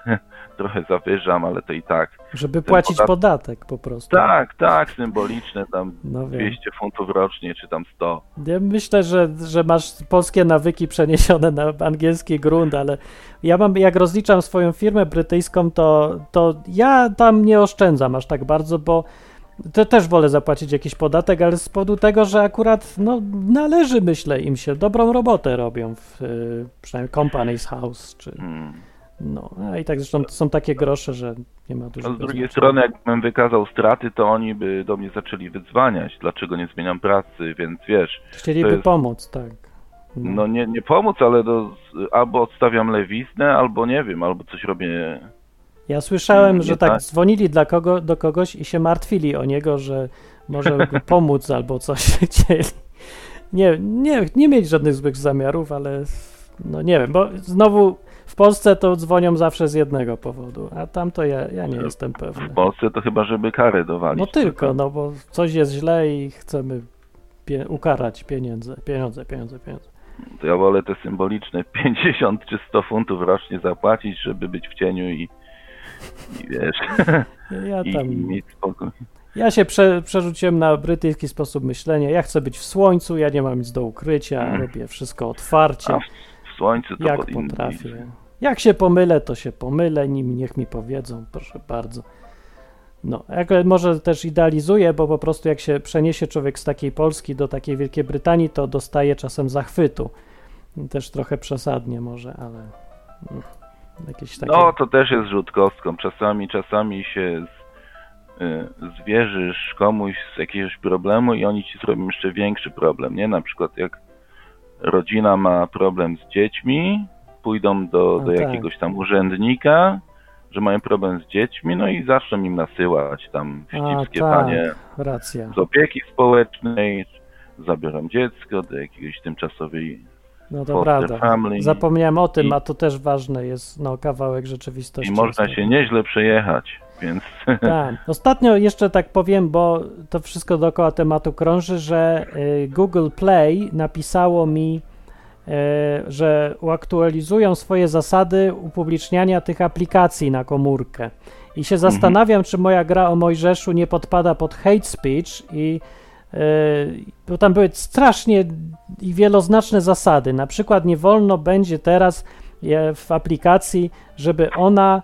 trochę zawyżam, ale to i tak. Żeby płacić podat- podatek po prostu. Tak, tak, symboliczne, tam No wiem. 200 funtów rocznie, czy tam 100. Ja myślę, że, że masz polskie nawyki przeniesione na angielski grunt, ale ja mam, jak rozliczam swoją firmę brytyjską, to, to ja tam nie oszczędzam aż tak bardzo, bo to też wolę zapłacić jakiś podatek, ale z powodu tego, że akurat no, należy, myślę, im się dobrą robotę robią w y, przynajmniej Company's House, czy Hmm. No, a i tak zresztą są takie grosze, że nie ma A dużego z drugiej strony, jakbym wykazał straty, to oni by do mnie zaczęli wydzwaniać, dlaczego nie zmieniam pracy, więc wiesz, Chcieliby jest- pomóc, tak. no nie, nie pomóc, ale do, albo odstawiam lewiznę, albo nie wiem, albo coś robię Ja słyszałem, Nie że tak tak. dzwonili dla kogo, do kogoś i się martwili o niego, że może pomóc albo coś chcieli. Nie, nie, nie mieć żadnych złych zamiarów, ale no nie wiem, bo znowu w Polsce to dzwonią zawsze z jednego powodu, a tam to ja, ja nie jestem pewny. w Polsce, to chyba, żeby karę dowalić. No tylko, no bo coś jest źle i chcemy pie- ukarać pieniądze, pieniądze, pieniądze, pieniądze. To ja wolę te symboliczne 50 czy 100 funtów rocznie zapłacić, żeby być w cieniu i, i wiesz, Ja i, tam... i mieć spokój. Ja się prze, przerzuciłem na brytyjski sposób myślenia. Ja chcę być w słońcu, ja nie mam nic do ukrycia, Mm. robię wszystko otwarcie, A słońcu to jak pod innymi- potrafię. Jak się pomylę, to się pomylę, nim niech mi powiedzą, proszę bardzo. No, jak może też idealizuję, bo po prostu jak się przeniesie człowiek z takiej Polski do takiej Wielkiej Brytanii, to dostaje czasem zachwytu. Też trochę przesadnie może, ale mm, jakieś takie... No, to też jest rzut kostką. Czasami, czasami się z, y, zwierzysz komuś z jakiegoś problemu i oni ci zrobią jeszcze większy problem, nie? Na przykład jak rodzina ma problem z dziećmi, pójdą do, No do tak. jakiegoś tam urzędnika, że mają problem z dziećmi, no i zaczną im nasyłać tam wścibskie tak, panie racja. z opieki społecznej, zabiorą dziecko do jakiejś tymczasowej No to prawda. Family. Zapomniałem o tym, I- a to też ważne jest, no, kawałek rzeczywistości. I można się nieźle przejechać, więc Tak. Ostatnio jeszcze tak powiem, bo to wszystko dookoła tematu krąży, że y, Google Play napisało mi, y, że uaktualizują swoje zasady upubliczniania tych aplikacji na komórkę. I się zastanawiam, czy moja gra o Mojżeszu nie podpada pod hate speech i y, bo tam były strasznie i wieloznaczne zasady. Na przykład nie wolno będzie teraz w aplikacji, żeby ona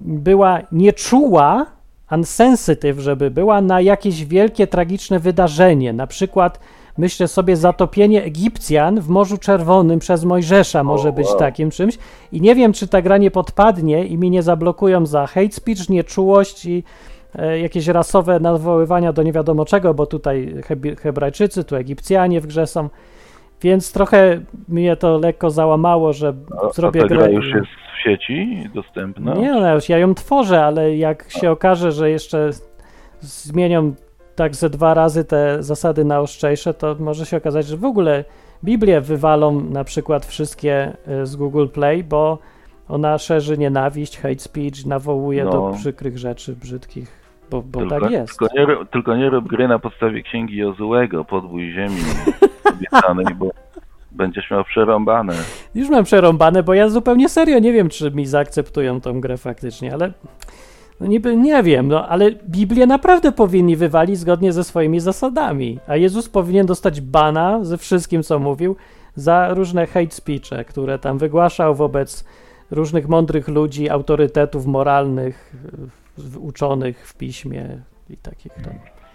była nieczuła, unsensitive, żeby była na jakieś wielkie, tragiczne wydarzenie. Na przykład, myślę sobie, zatopienie Egipcjan w Morzu Czerwonym przez Mojżesza może być takim czymś. I nie wiem, czy ta gra nie podpadnie i mi nie zablokują za hate speech, nieczułość i e, jakieś rasowe nawoływania do nie wiadomo czego, bo tutaj Hebrajczycy, tu Egipcjanie w grze są. Więc trochę mnie to lekko załamało, że a, a zrobię ta grę. gra już jest w sieci dostępna. nie, no już ja ją tworzę, ale jak się okaże, że jeszcze zmienią tak ze dwa razy te zasady na ostrzejsze, to może się okazać, że w ogóle Biblię wywalą na przykład wszystkie y, z Google Play, bo ona szerzy nienawiść, hate speech, nawołuje No. do przykrych rzeczy, brzydkich, bo, bo tylko, tak jest. Tylko nie, tylko nie rób gry na podstawie księgi Jozułego, podbój ziemi obiecanej, bo będziesz miał przerąbane. Już mam przerąbane, bo ja zupełnie serio nie wiem, czy mi zaakceptują tą grę faktycznie, ale no niby nie wiem, no ale Biblię naprawdę powinni wywalić zgodnie ze swoimi zasadami, a Jezus powinien dostać bana ze wszystkim, co mówił, za różne hate speeche, które tam wygłaszał wobec różnych mądrych ludzi, autorytetów moralnych, uczonych w piśmie i takich tam.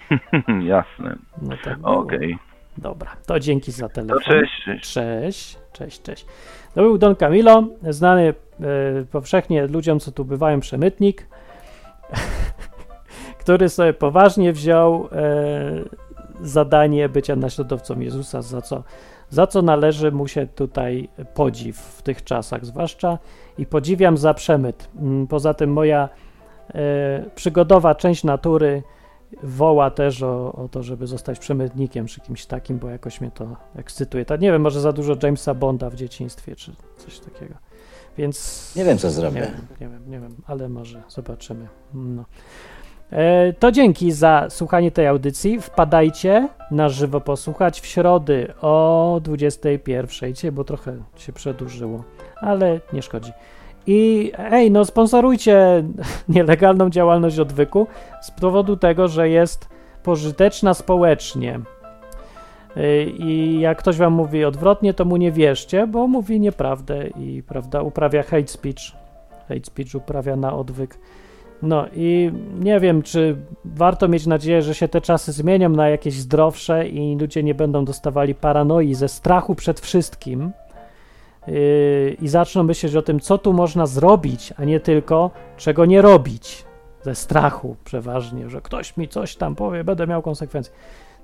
Jasne. No tak. Okej. Dobra, to dzięki za telefon. cześć. cześć. Cześć, cześć, cześć. To był Don Camilo, znany e, powszechnie ludziom, co tu bywają, przemytnik, który sobie poważnie wziął e, zadanie bycia naśladowcą Jezusa, za co, za co należy mu się tutaj podziw w tych czasach, zwłaszcza i podziwiam za przemyt. Mm, Poza tym moja e, przygodowa część natury woła też o, o to, żeby zostać przemytnikiem czy kimś takim, bo jakoś mnie to ekscytuje. Tak, nie wiem, może za dużo Jamesa Bonda w dzieciństwie, czy coś takiego. Więc. Nie wiem, co Nie zrobię. wiem, nie wiem, nie wiem, ale może zobaczymy. No. E, to dzięki za słuchanie tej audycji. Wpadajcie na żywo posłuchać w środy o 21, Dzisiaj, bo trochę się przedłużyło, ale nie szkodzi. I ej, no sponsorujcie nielegalną działalność odwyku z powodu tego, że jest pożyteczna społecznie. Y, I jak ktoś wam mówi odwrotnie, to mu nie wierzcie, bo mówi nieprawdę i prawda, uprawia hate speech. Hate speech uprawia na odwyk. No i nie wiem, czy warto mieć nadzieję, że się te czasy zmienią na jakieś zdrowsze i ludzie nie będą dostawali paranoi ze strachu przed wszystkim yy, i zaczną myśleć o tym, co tu można zrobić, a nie tylko czego nie robić. Ze strachu przeważnie, że ktoś mi coś tam powie, będę miał konsekwencje.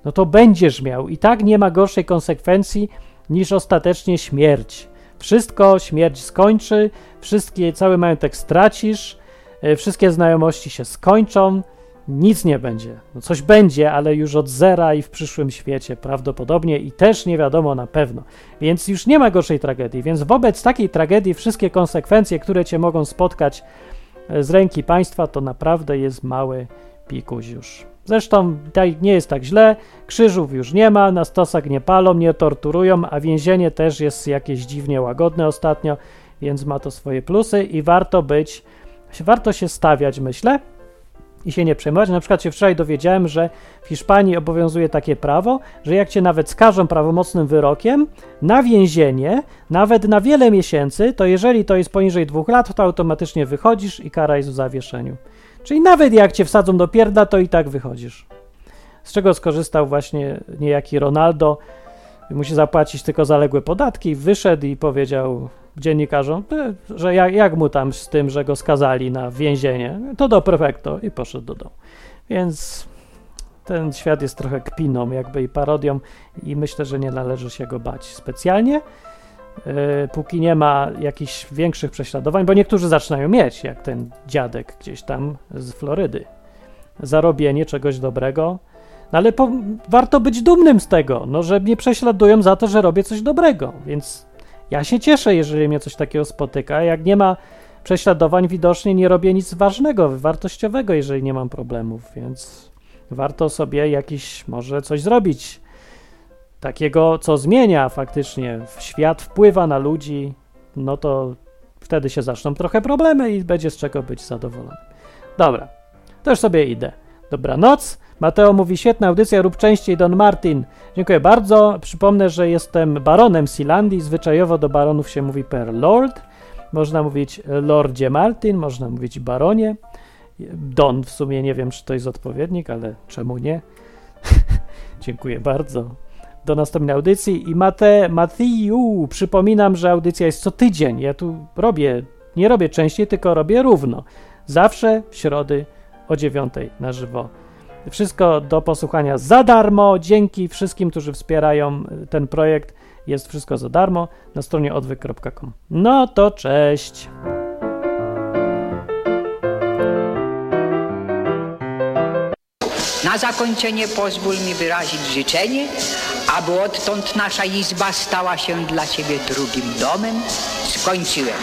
No to będziesz miał. I tak nie ma gorszej konsekwencji niż ostatecznie śmierć. Wszystko śmierć skończy, wszystkie, cały majątek stracisz, e, wszystkie znajomości się skończą, nic nie będzie. No coś będzie, ale już od zera i w przyszłym świecie prawdopodobnie i też nie wiadomo na pewno. Więc już nie ma gorszej tragedii. Więc wobec takiej tragedii wszystkie konsekwencje, które cię mogą spotkać e, z ręki państwa, to naprawdę jest mały pikuś już. Zresztą nie jest tak źle, krzyżów już nie ma, na stosach nie palą, nie torturują, a więzienie też jest jakieś dziwnie łagodne ostatnio, więc ma to swoje plusy i warto być, warto się stawiać, myślę, i się nie przejmować. Na przykład się wczoraj dowiedziałem, że w Hiszpanii obowiązuje takie prawo, że jak cię nawet skażą prawomocnym wyrokiem na więzienie, nawet na wiele miesięcy, to jeżeli to jest poniżej dwóch lat, to automatycznie wychodzisz i kara jest w zawieszeniu. Czyli nawet jak cię wsadzą do pierda, to i tak wychodzisz. Z czego skorzystał właśnie niejaki Ronaldo. Musi zapłacić tylko zaległe podatki. Wyszedł i powiedział dziennikarzom, e, że jak, jak mu tam z tym, że go skazali na więzienie, to do prefekto i poszedł do domu. Więc ten świat jest trochę kpiną jakby i parodią i myślę, że nie należy się go bać specjalnie. Yy, póki nie ma jakichś większych prześladowań, bo niektórzy zaczynają mieć, jak ten dziadek gdzieś tam z Florydy. Zarobienie czegoś dobrego. No ale po, warto być dumnym z tego, no, że mnie prześladują za to, że robię coś dobrego, więc Ja się cieszę, jeżeli mnie coś takiego spotyka. Jak nie ma prześladowań, widocznie nie robię nic ważnego, wartościowego, jeżeli nie mam problemów, więc warto sobie jakiś, może coś zrobić takiego, co zmienia faktycznie świat, wpływa na ludzi, no to wtedy się zaczną trochę problemy i będzie z czego być zadowolony. Dobra, już sobie idę. Dobranoc. Mateo mówi, świetna audycja, rób częściej Don Martin. Dziękuję bardzo. Przypomnę, że jestem baronem Silandii. Zwyczajowo do baronów się mówi per lord. Można mówić lordzie Martin, można mówić baronie. Don w sumie nie wiem, czy to jest odpowiednik, ale czemu nie? Dziękuję bardzo. Do następnej audycji. I Mate, Matthew, przypominam, że audycja jest co tydzień. Ja tu robię, nie robię częściej, tylko robię równo. Zawsze w środy o dziewiątej na żywo. Wszystko do posłuchania za darmo. Dzięki wszystkim, którzy wspierają ten projekt. Jest wszystko za darmo na stronie odwyk.com. No to cześć. Na zakończenie pozwól mi wyrazić życzenie, aby odtąd nasza izba stała się dla Ciebie drugim domem. Skończyłem.